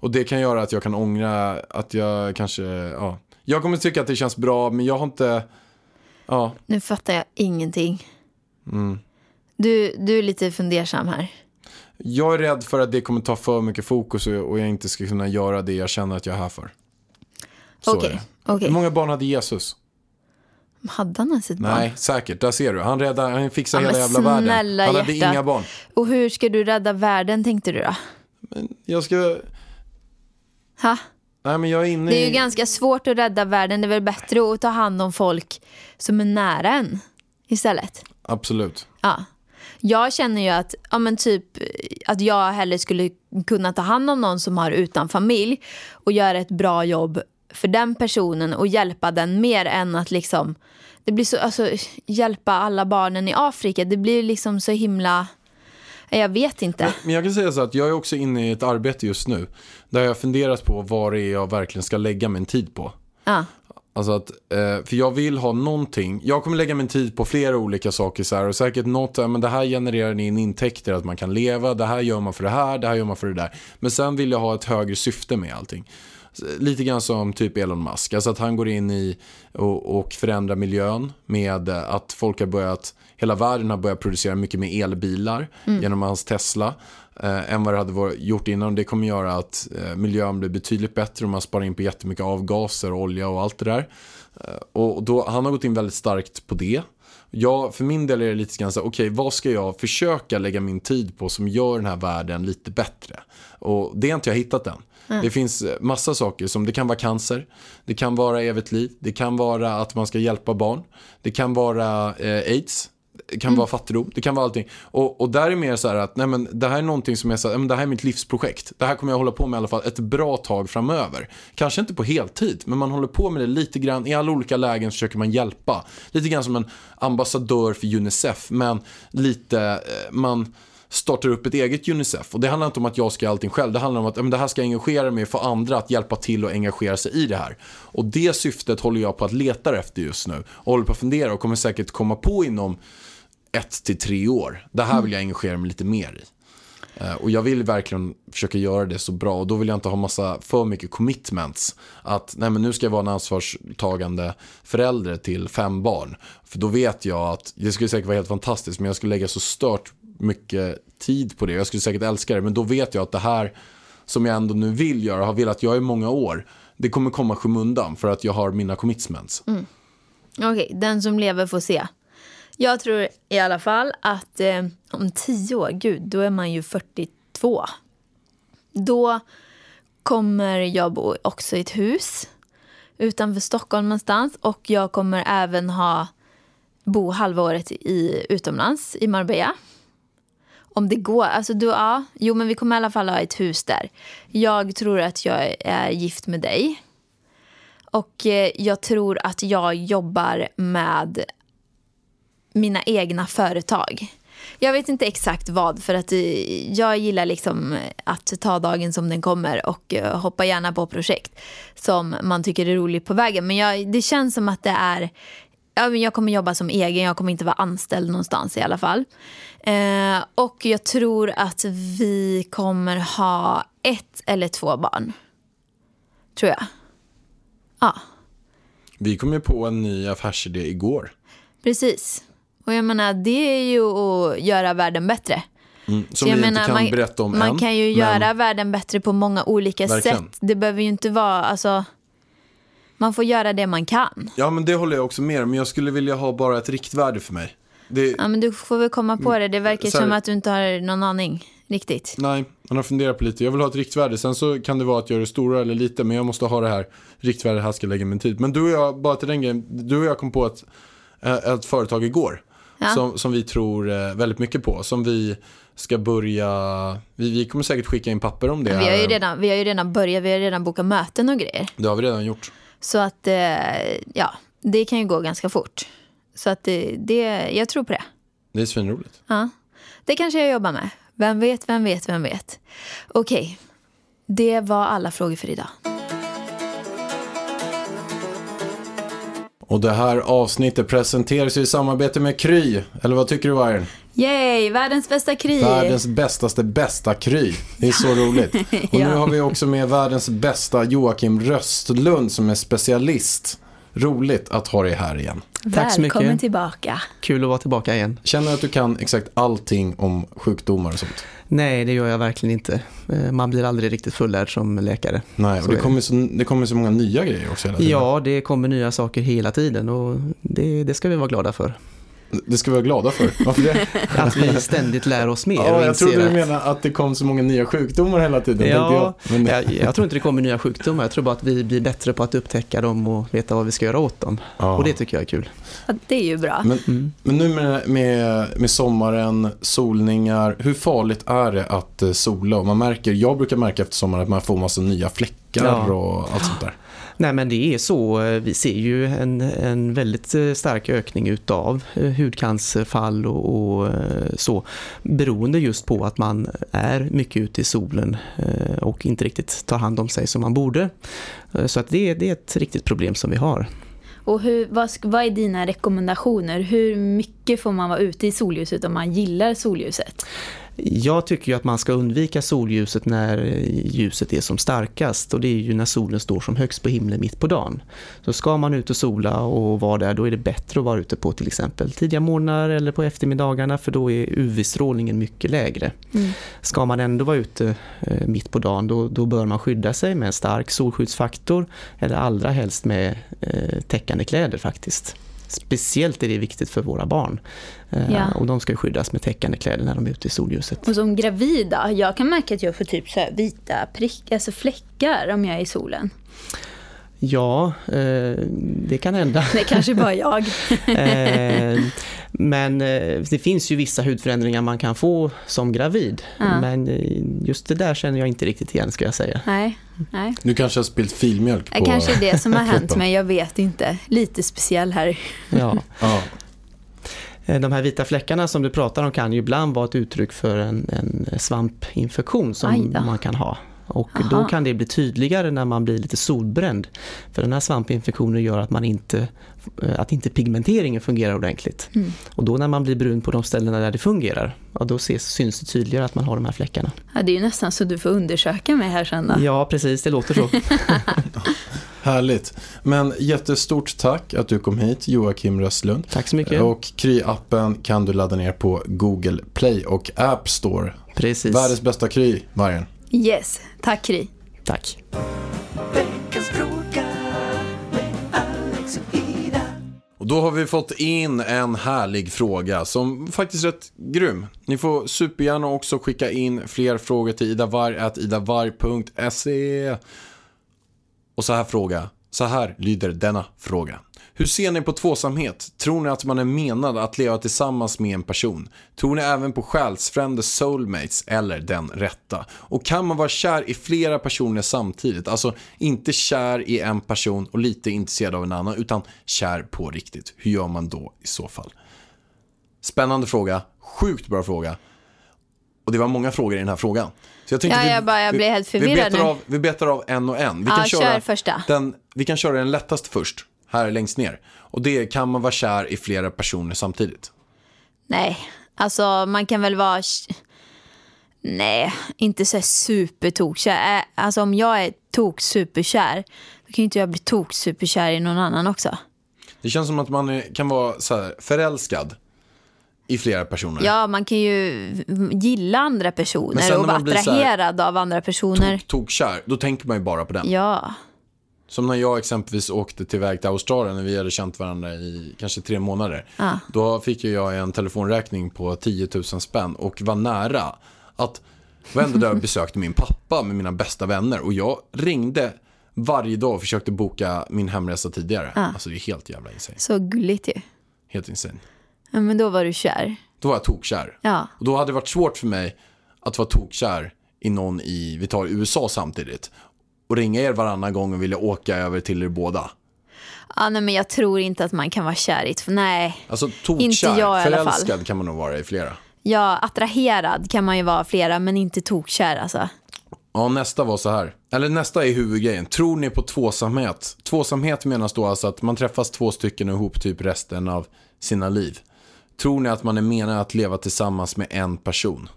Speaker 2: Och det kan göra att jag kan ångra att jag kanske, ja. Jag kommer tycka att det känns bra men jag har inte, ja.
Speaker 3: Nu fattar jag ingenting.
Speaker 2: Mm.
Speaker 3: Du, du är lite fundersam här.
Speaker 2: Jag är rädd för att det kommer ta för mycket fokus och jag inte ska kunna göra det jag känner att jag är här för.
Speaker 3: Okej,
Speaker 2: det.
Speaker 3: okej.
Speaker 2: Hur många barn hade Jesus?
Speaker 3: Hade han ens ett barn?
Speaker 2: Nej, säkert. Där ser du. Han, räddade, han fixar
Speaker 3: Ja,
Speaker 2: hela
Speaker 3: men
Speaker 2: jävla världen. Han hade
Speaker 3: hjärtat.
Speaker 2: inga barn.
Speaker 3: Och hur ska du rädda världen tänkte du då?
Speaker 2: Jag ska...
Speaker 3: Ha?
Speaker 2: Nej men jag är inne
Speaker 3: Det är ju ganska svårt att rädda världen. Det är väl bättre att ta hand om folk som är nära en istället.
Speaker 2: Absolut.
Speaker 3: Ja. Jag känner ju att, ja, men typ, att jag hellre skulle kunna ta hand om någon som har utan familj och göra ett bra jobb för den personen och hjälpa den mer än att liksom det blir så, alltså, hjälpa alla barnen i Afrika. Det blir liksom så himla Jag vet inte.
Speaker 2: Men jag kan säga så att jag är också inne i ett arbete just nu. Där jag har funderat på vad det är jag verkligen ska lägga min tid på.
Speaker 3: Ja.
Speaker 2: Alltså att, eh, för jag vill ha någonting. Jag kommer lägga min tid på flera olika saker så här, och säkert något, men det här genererar in intäkter att man kan leva, det här gör man för det här, det här gör man för det där. Men sen vill jag ha ett högre syfte med allting. Lite grann som typ Elon Musk, alltså att han går in i och, och förändrar miljön med att folk har börjat, hela världen har börjat producera mycket mer elbilar genom hans Tesla. Eh, än vad det hade gjort innan. Det kommer göra att eh, miljön blir betydligt bättre och man sparar in på jättemycket avgaser, olja och allt det där. Eh, och då, han har gått in väldigt starkt på det. Jag, för min del är det lite grann så okej vad ska jag försöka lägga min tid på som gör den här världen lite bättre? Och det har inte jag hittat än. Det finns massa saker som det kan vara cancer, det kan vara evigt liv, det kan vara att man ska hjälpa barn, det kan vara eh, aids, det kan vara fattigdom, det kan vara allting. Och, och där är mer så här att, nej men det här är någonting som här, men det här är mitt livsprojekt. Det här kommer jag hålla på med i alla fall ett bra tag framöver. Kanske inte på heltid, men man håller på med det lite grann. I alla olika lägen försöker man hjälpa. Lite grann som en ambassadör för Unicef, men lite, eh, man startar upp ett eget Unicef. Och det handlar inte om att jag ska göra allting själv. Det handlar om att men det här ska jag engagera mig för andra att hjälpa till och engagera sig i det här. Och det syftet håller jag på att leta efter just nu. Och håller på att fundera och kommer säkert komma på inom ett till tre år. Det här vill jag engagera mig lite mer i. Eh, och jag vill verkligen försöka göra det så bra och då vill jag inte ha massa för mycket commitments. Att nej men nu ska jag vara en ansvarstagande förälder till fem barn. För då vet jag att det skulle säkert vara helt fantastiskt men jag skulle lägga så stört mycket tid på det. Jag skulle säkert älska det men då vet jag att det här som jag ändå nu vill göra, har velat göra i många år. Det kommer komma skymundan för att jag har mina commitments. Mm.
Speaker 3: Okej, den som lever får se. Jag tror i alla fall att eh, om tio år, gud, då är man ju 42. Då kommer jag bo också i ett hus utanför Stockholm någonstans. Och jag kommer även ha bo halva året i, utomlands, i Marbella. Om det går. Alltså du, ja, jo, men vi kommer i alla fall ha ett hus där. Jag tror att jag är gift med dig. Och eh, jag tror att jag jobbar med mina egna företag. Jag vet inte exakt vad, för att eh, jag gillar liksom att ta dagen som den kommer och eh, hoppa gärna på projekt som man tycker är roligt på vägen. Men jag, det känns som att det är, jag kommer jobba som egen, jag kommer inte vara anställd någonstans i alla fall. Eh, och jag tror att vi kommer ha ett eller två barn. Tror jag. Ja.
Speaker 2: Vi kom ju på en ny affärsidé igår.
Speaker 3: Precis. Och jag menar, det är ju att göra världen bättre.
Speaker 2: Mm, som
Speaker 3: jag
Speaker 2: vi
Speaker 3: menar,
Speaker 2: inte kan
Speaker 3: man,
Speaker 2: berätta om
Speaker 3: Man
Speaker 2: än.
Speaker 3: kan ju göra världen bättre på många olika
Speaker 2: Verkligen.
Speaker 3: sätt. Det behöver ju inte vara, alltså... Man får göra det man kan.
Speaker 2: Ja men det håller jag också med om, men jag skulle vilja ha bara ett riktvärde för mig. Det,
Speaker 3: Ja, men du får väl komma på det. Det verkar
Speaker 2: Mm. Här-
Speaker 3: som att du inte har någon aning riktigt.
Speaker 2: Nej, man har funderat på lite. Jag vill ha ett riktvärde. Sen så kan det vara att göra det stora eller lite. Men jag måste ha det här riktvärdet. Här ska jag lägga min tid. Men du och jag, bara till den grejen. Du och jag kom på ett, ett företag igår.
Speaker 3: Ja.
Speaker 2: Som, som vi tror eh, väldigt mycket på. Som vi ska börja. Vi, vi kommer säkert skicka in papper om det.
Speaker 3: Vi, har ju redan, vi har ju redan börjat, vi har redan bokat möten och grejer.
Speaker 2: Det har vi redan gjort.
Speaker 3: Så att, eh, ja, det kan ju gå ganska fort. Så att det, det jag tror på det.
Speaker 2: Det är svinroligt.
Speaker 3: Ja, det kanske jag jobbar med. Vem vet, vem vet, vem vet. Okej, det var alla frågor för idag.
Speaker 2: Och det här avsnittet presenteras i samarbete med Kry. Eller vad tycker du Vargen?
Speaker 3: Yay, världens bästa krig.
Speaker 2: Världens bästaste bästa Kry. Det är så roligt. [LAUGHS] Och nu har vi också med världens bästa Joakim Röstlund som är specialist. Roligt att ha dig här igen.
Speaker 7: Tack så
Speaker 3: Välkommen
Speaker 7: mycket.
Speaker 3: tillbaka.
Speaker 7: Kul att vara tillbaka igen.
Speaker 2: Känner du att du kan exakt allting om sjukdomar och sånt?
Speaker 7: Nej, det gör jag verkligen inte. Eh, Man blir aldrig riktigt fullärd som läkare.
Speaker 2: Nej, och det. kommer, så, det kommer så många nya grejer också hela tiden.
Speaker 7: Ja, det kommer nya saker hela tiden och det, det ska vi vara glada för.
Speaker 2: Det ska vi vara glada för. Varför det? [LAUGHS]
Speaker 7: Att vi ständigt lär oss mer
Speaker 2: Ja,
Speaker 7: och
Speaker 2: jag trodde du menade att det kom så många nya sjukdomar hela tiden.
Speaker 7: Ja,
Speaker 2: jag. Men,
Speaker 7: jag, jag tror inte det kommer nya sjukdomar. Jag tror bara att vi blir bättre på att upptäcka dem och veta vad vi ska göra åt dem.
Speaker 2: Ja.
Speaker 7: Och det tycker jag är kul.
Speaker 3: Ja, det är ju bra.
Speaker 2: Men,
Speaker 7: Mm.
Speaker 2: men nu med, med, med sommaren, solningar, hur farligt är det att eh, sola? Man märker, jag brukar märka efter sommaren att man får massa nya fläckar
Speaker 7: Ja.
Speaker 2: och allt sånt där.
Speaker 7: Nej men det är så, eh, vi ser ju en, en väldigt eh, stark ökning utav eh, hudcancerfall och, och så beroende just på att man är mycket ute i solen och inte riktigt tar hand om sig som man borde. Så att det, är- det är ett riktigt problem som vi har.
Speaker 3: Och hur, vad, vad är dina rekommendationer? Hur mycket får man vara ute i solljuset om man gillar solljuset?
Speaker 7: Jag tycker ju att man ska undvika solljuset när ljuset är som starkast och det är ju när solen står som högst på himlen mitt på dagen. Så ska man ut och sola och vara där då är det bättre att vara ute på till exempel tidiga morgnar eller på eftermiddagarna för då är UV-strålningen mycket lägre.
Speaker 3: Mm.
Speaker 7: Ska man ändå vara ute eh, mitt på dagen då, då bör man skydda sig med en stark solskyddsfaktor eller allra helst med eh, täckande kläder faktiskt. Speciellt är det viktigt för våra barn. Eh,
Speaker 3: Ja.
Speaker 7: Och de ska skyddas med täckande kläder när de är ute i solljuset.
Speaker 3: Och som gravid då? Jag kan märka att jag får typ så vita prick, alltså fläckar om jag är i solen.
Speaker 7: Ja, eh, det kan hända.
Speaker 3: Det kanske bara jag. [LAUGHS]
Speaker 7: Men eh, det finns ju vissa hudförändringar man kan få som gravid.
Speaker 3: Ja.
Speaker 7: Men eh, just det där känner jag inte riktigt igen ska jag säga.
Speaker 3: Nej, nej.
Speaker 2: Du kanske har spilt filmjölk
Speaker 3: Det
Speaker 2: på
Speaker 3: kanske är det som har hänt mig, jag vet inte. Lite speciell här.
Speaker 7: Ja. [LAUGHS]
Speaker 2: Ja.
Speaker 7: Eh, De här vita fläckarna som du pratar om kan ju ibland vara ett uttryck för en, en svampinfektion som man kan ha. Och
Speaker 3: Aha.
Speaker 7: då kan det bli tydligare när man blir lite solbränd. För den här svampinfektionen gör att, man inte, eh, att inte pigmenteringen fungerar ordentligt.
Speaker 3: Mm.
Speaker 7: Och då när man blir brun på de ställena där det fungerar, ja, då ses, syns det tydligare att man har de här fläckarna.
Speaker 3: Ja, det är ju nästan så du får undersöka mig här sen då.
Speaker 7: Ja, precis, det låter så. [LAUGHS]
Speaker 2: Härligt. Men jättestort tack att du kom hit, Joakim Röstlund.
Speaker 7: Tack så mycket.
Speaker 2: Och Kry-appen kan du ladda ner på Google Play och App Store.
Speaker 7: Precis.
Speaker 2: Världens bästa Kry, Vargen.
Speaker 3: Yes, tack Kry.
Speaker 7: Tack.
Speaker 1: Och
Speaker 2: då har vi fått in en härlig fråga som faktiskt är rätt grym. Ni får supergärna också skicka in fler frågor till idavarg.idavarg.se. Och så här fråga. Så här lyder denna fråga. Hur ser ni på tvåsamhet? Tror ni att man är menad att leva tillsammans med en person? Tror ni även på själsfrände soulmates eller den rätta? Och kan man vara kär i flera personer samtidigt? Alltså inte kär i en person och lite intresserad av en annan utan kär på riktigt. Hur gör man då i så fall? Spännande fråga, sjukt bra fråga. Och det var många frågor i den här frågan. Så jag tänkte
Speaker 3: Ja,
Speaker 2: vi-
Speaker 3: jag bara- jag
Speaker 2: vi-
Speaker 3: blir helt
Speaker 2: vi
Speaker 3: förvirrad
Speaker 2: betar
Speaker 3: nu.
Speaker 2: av, vi betar av en och en. Vi
Speaker 3: Ja,
Speaker 2: kan
Speaker 3: kör
Speaker 2: köra
Speaker 3: första.
Speaker 2: Den, vi kan köra den lättaste först, här längst ner. Och det kan man vara kär i flera personer samtidigt?
Speaker 3: Nej, alltså man kan väl vara... Nej, inte så supertokkär. Alltså om jag är tok superkär, då kan ju inte jag bli tok superkär i någon annan också.
Speaker 2: Det känns som att man kan vara så här, förälskad i flera personer.
Speaker 3: Ja, man kan ju gilla andra personer och vara attraherad av andra personer.
Speaker 2: Tok, tokkär, då tänker man ju bara på den.
Speaker 3: Ja,
Speaker 2: Som när jag exempelvis åkte till väg till Australien när vi hade känt varandra i kanske tre månader.
Speaker 3: Ja.
Speaker 2: Då fick jag en telefonräkning på 10 000 spänn och var nära att var ändå där och besökte min pappa med mina bästa vänner och jag ringde varje dag och försökte boka min hemresa tidigare. Alltså det är helt jävla insane.
Speaker 3: så gulligt ju.
Speaker 2: Helt insane.
Speaker 3: Ja, men då var du kär.
Speaker 2: Då var jag tokkär.
Speaker 3: Ja,
Speaker 2: Och då hade det varit svårt för mig att vara tokkär i någon i, vi tar USA samtidigt. Och ringa er varannan gång och vilja åka över till er båda.
Speaker 3: ja nej, men jag tror inte att man kan vara kär i ett... Nej,
Speaker 2: Alltså
Speaker 3: Inte jag i alla fall.
Speaker 2: förälskad kan man nog vara i flera.
Speaker 3: ja, attraherad kan man ju vara flera, men inte tokkär alltså.
Speaker 2: Ja, nästa var så här. Eller nästa är huvudgrejen. Tror ni på tvåsamhet? Tvåsamhet menas då alltså att man träffas två stycken ihop typ resten av sina liv. Tror ni att man är menad att leva tillsammans med en person?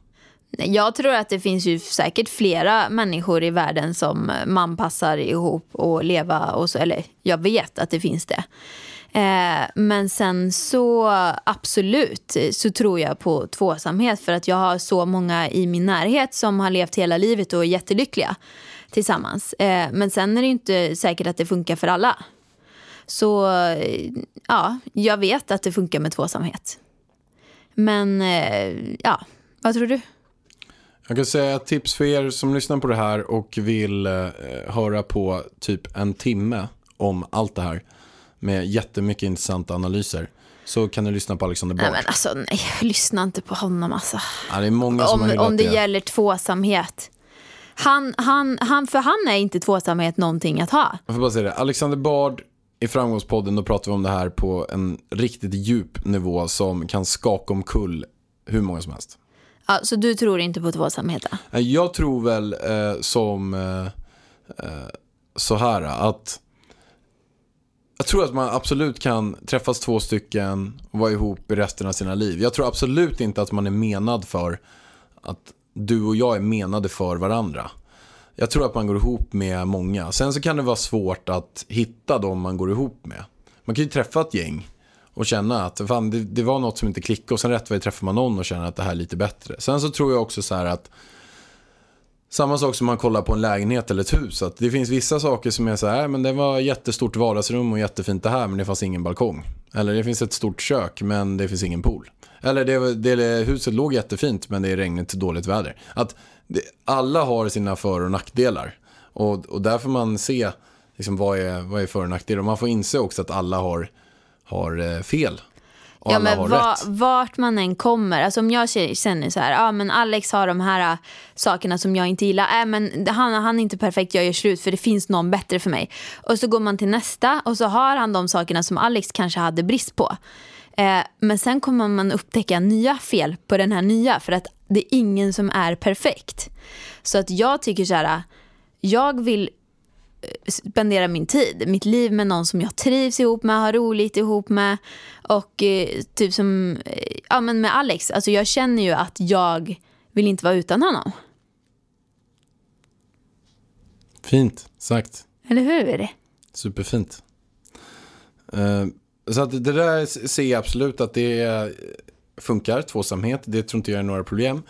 Speaker 3: Jag tror att det finns ju säkert flera människor i världen som man passar ihop och leva och så, eller jag vet att det finns det. Eh, men sen så absolut så tror jag på tvåsamhet för att jag har så många i min närhet som har levt hela livet och är jättelyckliga tillsammans. Eh, men sen är det inte säkert att det funkar för alla. Så ja, jag vet att det funkar med tvåsamhet. Men eh, ja, vad tror du?
Speaker 2: Jag kan säga ett tips för er som lyssnar på det här och vill eh, höra på typ en timme om allt det här med jättemycket intressanta analyser så kan ni lyssna på Alexander Bard.
Speaker 3: Nej men alltså nej, lyssna inte på honom alltså.
Speaker 2: ja, det är många som har
Speaker 3: Om,
Speaker 2: hyllat
Speaker 3: om det
Speaker 2: det.
Speaker 3: gäller tvåsamhet. Han, han, han, för han är inte tvåsamhet någonting att ha.
Speaker 2: Jag får bara säga det. Alexander Bard i Framgångspodden, då pratar vi om det här på en riktigt djup nivå som kan skaka omkull hur många som helst.
Speaker 3: Ja, så du tror inte på tvåsamhet? då?
Speaker 2: Eh, jag tror väl eh, som eh, eh, så här att jag tror att man absolut kan träffas två stycken och vara ihop i resten av sina liv. Jag tror absolut inte att man är menad för att du och jag är menade för varandra. Jag tror att man går ihop med många. Sen så kan det vara svårt att hitta dem man går ihop med. Man kan ju träffa ett gäng och känna att fan, det, det var något som inte klickade och sen rätt vad det träffar man någon och känner att det här är lite bättre. Sen så tror jag också så här att samma sak som man kollar på en lägenhet eller ett hus. Att det finns vissa saker som är så här, äh, men det var jättestort vardagsrum och jättefint det här, men det fanns ingen balkong. Eller det finns ett stort kök, men det finns ingen pool. Eller det, det, huset låg jättefint, men det är regnigt och dåligt väder. Att det, alla har sina för och nackdelar. Och, och där får man se liksom, vad, är, vad är för och nackdelar. Och man får inse också att alla har, har eh, fel. Och
Speaker 3: Ja, men
Speaker 2: har
Speaker 3: va, vart man än kommer, alltså om jag känner så här, ja men Alex har de här äh, sakerna som jag inte gillar, äh, men han, han är inte perfekt, jag gör slut för det finns någon bättre för mig. Och så går man till nästa och så har han de sakerna som Alex kanske hade brist på. Eh, men sen kommer man upptäcka nya fel på den här nya för att det är ingen som är perfekt. Så att jag tycker så här, jag vill spendera min tid, mitt liv med någon som jag trivs ihop med, har roligt ihop med. Och eh, typ som, eh, ja men med Alex, alltså jag känner ju att jag vill inte vara utan honom.
Speaker 2: Fint sagt.
Speaker 3: Eller hur?
Speaker 2: Superfint. Eh, så att det där ser jag absolut att det eh, funkar, tvåsamhet. Det tror inte jag är några problem.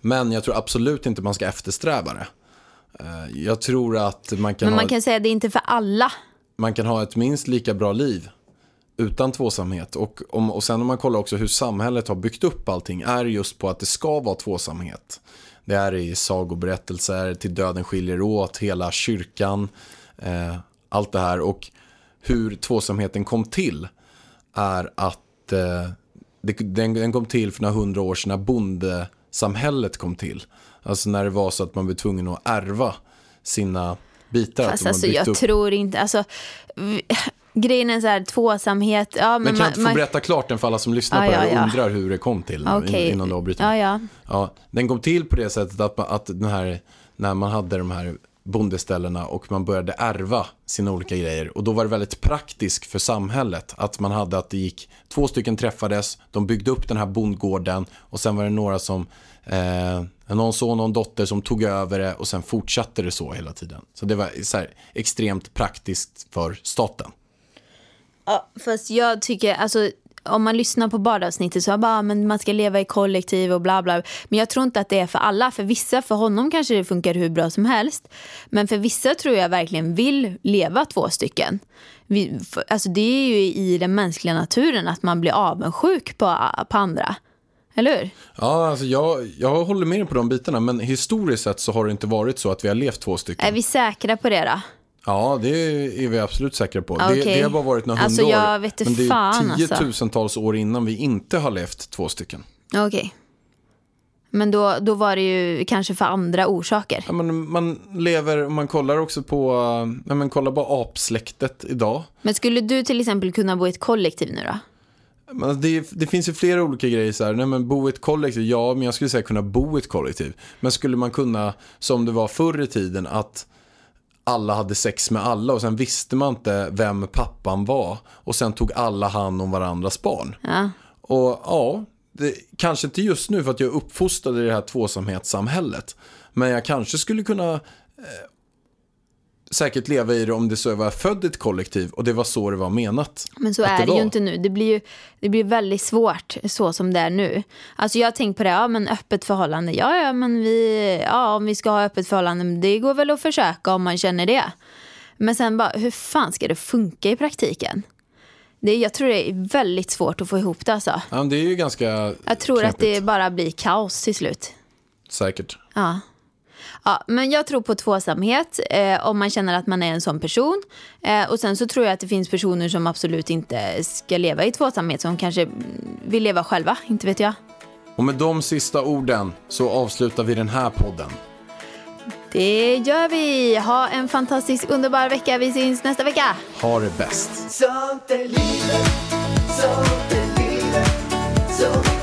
Speaker 2: Men jag tror absolut inte man ska eftersträva det. Eh, jag tror att man kan,
Speaker 3: Men man
Speaker 2: ha,
Speaker 3: kan säga att det är inte för alla.
Speaker 2: man kan ha ett minst lika bra liv utan tvåsamhet. Och, om, och sen om man kollar också hur samhället har byggt upp allting är just på att det ska vara tvåsamhet. Det är i sagoberättelser, till döden skiljer åt, hela kyrkan, eh, allt det här. Och hur tvåsamheten kom till är att eh, det, den, den kom till för några hundra år sedan när bondesamhället kom till. Alltså när det var så att man blev tvungen att ärva sina bitar.
Speaker 3: Fast alltså jag
Speaker 2: upp.
Speaker 3: tror inte, alltså [LAUGHS] grejen är så här tvåsamhet. Ja, men
Speaker 2: Men kan
Speaker 3: man,
Speaker 2: inte få
Speaker 3: man,
Speaker 2: berätta klart den för alla som lyssnar
Speaker 3: Ja,
Speaker 2: på det här och
Speaker 3: ja.
Speaker 2: undrar hur det kom till
Speaker 3: Okej.
Speaker 2: innan du avbryter
Speaker 3: Ja, ja.
Speaker 2: Ja, den kom till på det sättet att, att den här, när man hade de här bondeställena och man började ärva sina olika grejer. Och då var det väldigt praktiskt för samhället att man hade att det gick, två stycken träffades, de byggde upp den här bondgården och sen var det några som, eh, någon son och någon dotter som tog över det och sen fortsatte det så hela tiden. Så det var så här, extremt praktiskt för staten.
Speaker 3: Ja, fast jag tycker, alltså om man lyssnar på badavsnittet så är det bara, men man ska leva i kollektiv och bla bla. Men jag tror inte att det är för alla. För vissa, för honom kanske det funkar hur bra som helst. Men för vissa tror jag verkligen vill leva två stycken. Vi, för, alltså det är ju i den mänskliga naturen att man blir avundsjuk på, på andra. Eller hur?
Speaker 2: Ja, alltså jag, jag håller med dig på de bitarna, men historiskt sett så har det inte varit så att vi har levt två stycken.
Speaker 3: Är vi säkra på det då?
Speaker 2: Ja, det är vi absolut säkra på. Det,
Speaker 3: Okej.
Speaker 2: det har bara varit några
Speaker 3: Alltså,
Speaker 2: hundra
Speaker 3: jag
Speaker 2: år.
Speaker 3: vet
Speaker 2: men det är
Speaker 3: fan, alltså.
Speaker 2: tiotusentals år innan vi inte har levt två stycken.
Speaker 3: Okej. Men då, då var det ju kanske för andra orsaker.
Speaker 2: Ja, men man lever, man kollar också på, ja, men kolla på apsläktet idag.
Speaker 3: Men skulle du till exempel kunna bo i ett kollektiv nu då?
Speaker 2: Men det, det finns ju flera olika grejer så här. Nej, men bo i ett kollektiv, ja, men jag skulle säga kunna bo i ett kollektiv. Men skulle man kunna, som det var förr i tiden, att alla hade sex med alla och sen visste man inte vem pappan var. Och sen tog alla hand om varandras barn.
Speaker 3: Ja.
Speaker 2: Och ja, det, kanske inte just nu för att jag är uppfostrad i det här tvåsamhetssamhället. Men jag kanske skulle kunna eh, säkert leva i det om det så var född i ett kollektiv och det var så det var menat.
Speaker 3: Men så är det,
Speaker 2: var.
Speaker 3: ju inte nu. Det blir ju det blir väldigt svårt så som det är nu. Alltså jag har tänkt på det, ja men öppet förhållande, ja ja men vi, ja om vi ska ha öppet förhållande, det går väl att försöka om man känner det. Men sen bara, hur fan ska det funka i praktiken? Det, jag tror det är väldigt svårt att få ihop det alltså.
Speaker 2: Ja, men det är ju ganska
Speaker 3: Jag tror att det bara blir kaos till slut.
Speaker 2: Säkert.
Speaker 3: Ja. Ja, men jag tror på tvåsamhet eh, om man känner att man är en sån person. Eh, och sen så tror jag att det finns personer som absolut inte ska leva i tvåsamhet som kanske vill leva själva, inte vet jag.
Speaker 2: Och med de sista orden så avslutar vi den här podden.
Speaker 3: Det gör vi. Ha en fantastisk underbar vecka. Vi syns nästa vecka.
Speaker 2: Ha det bäst.
Speaker 1: Sånt är livet, sånt är livet, så mycket.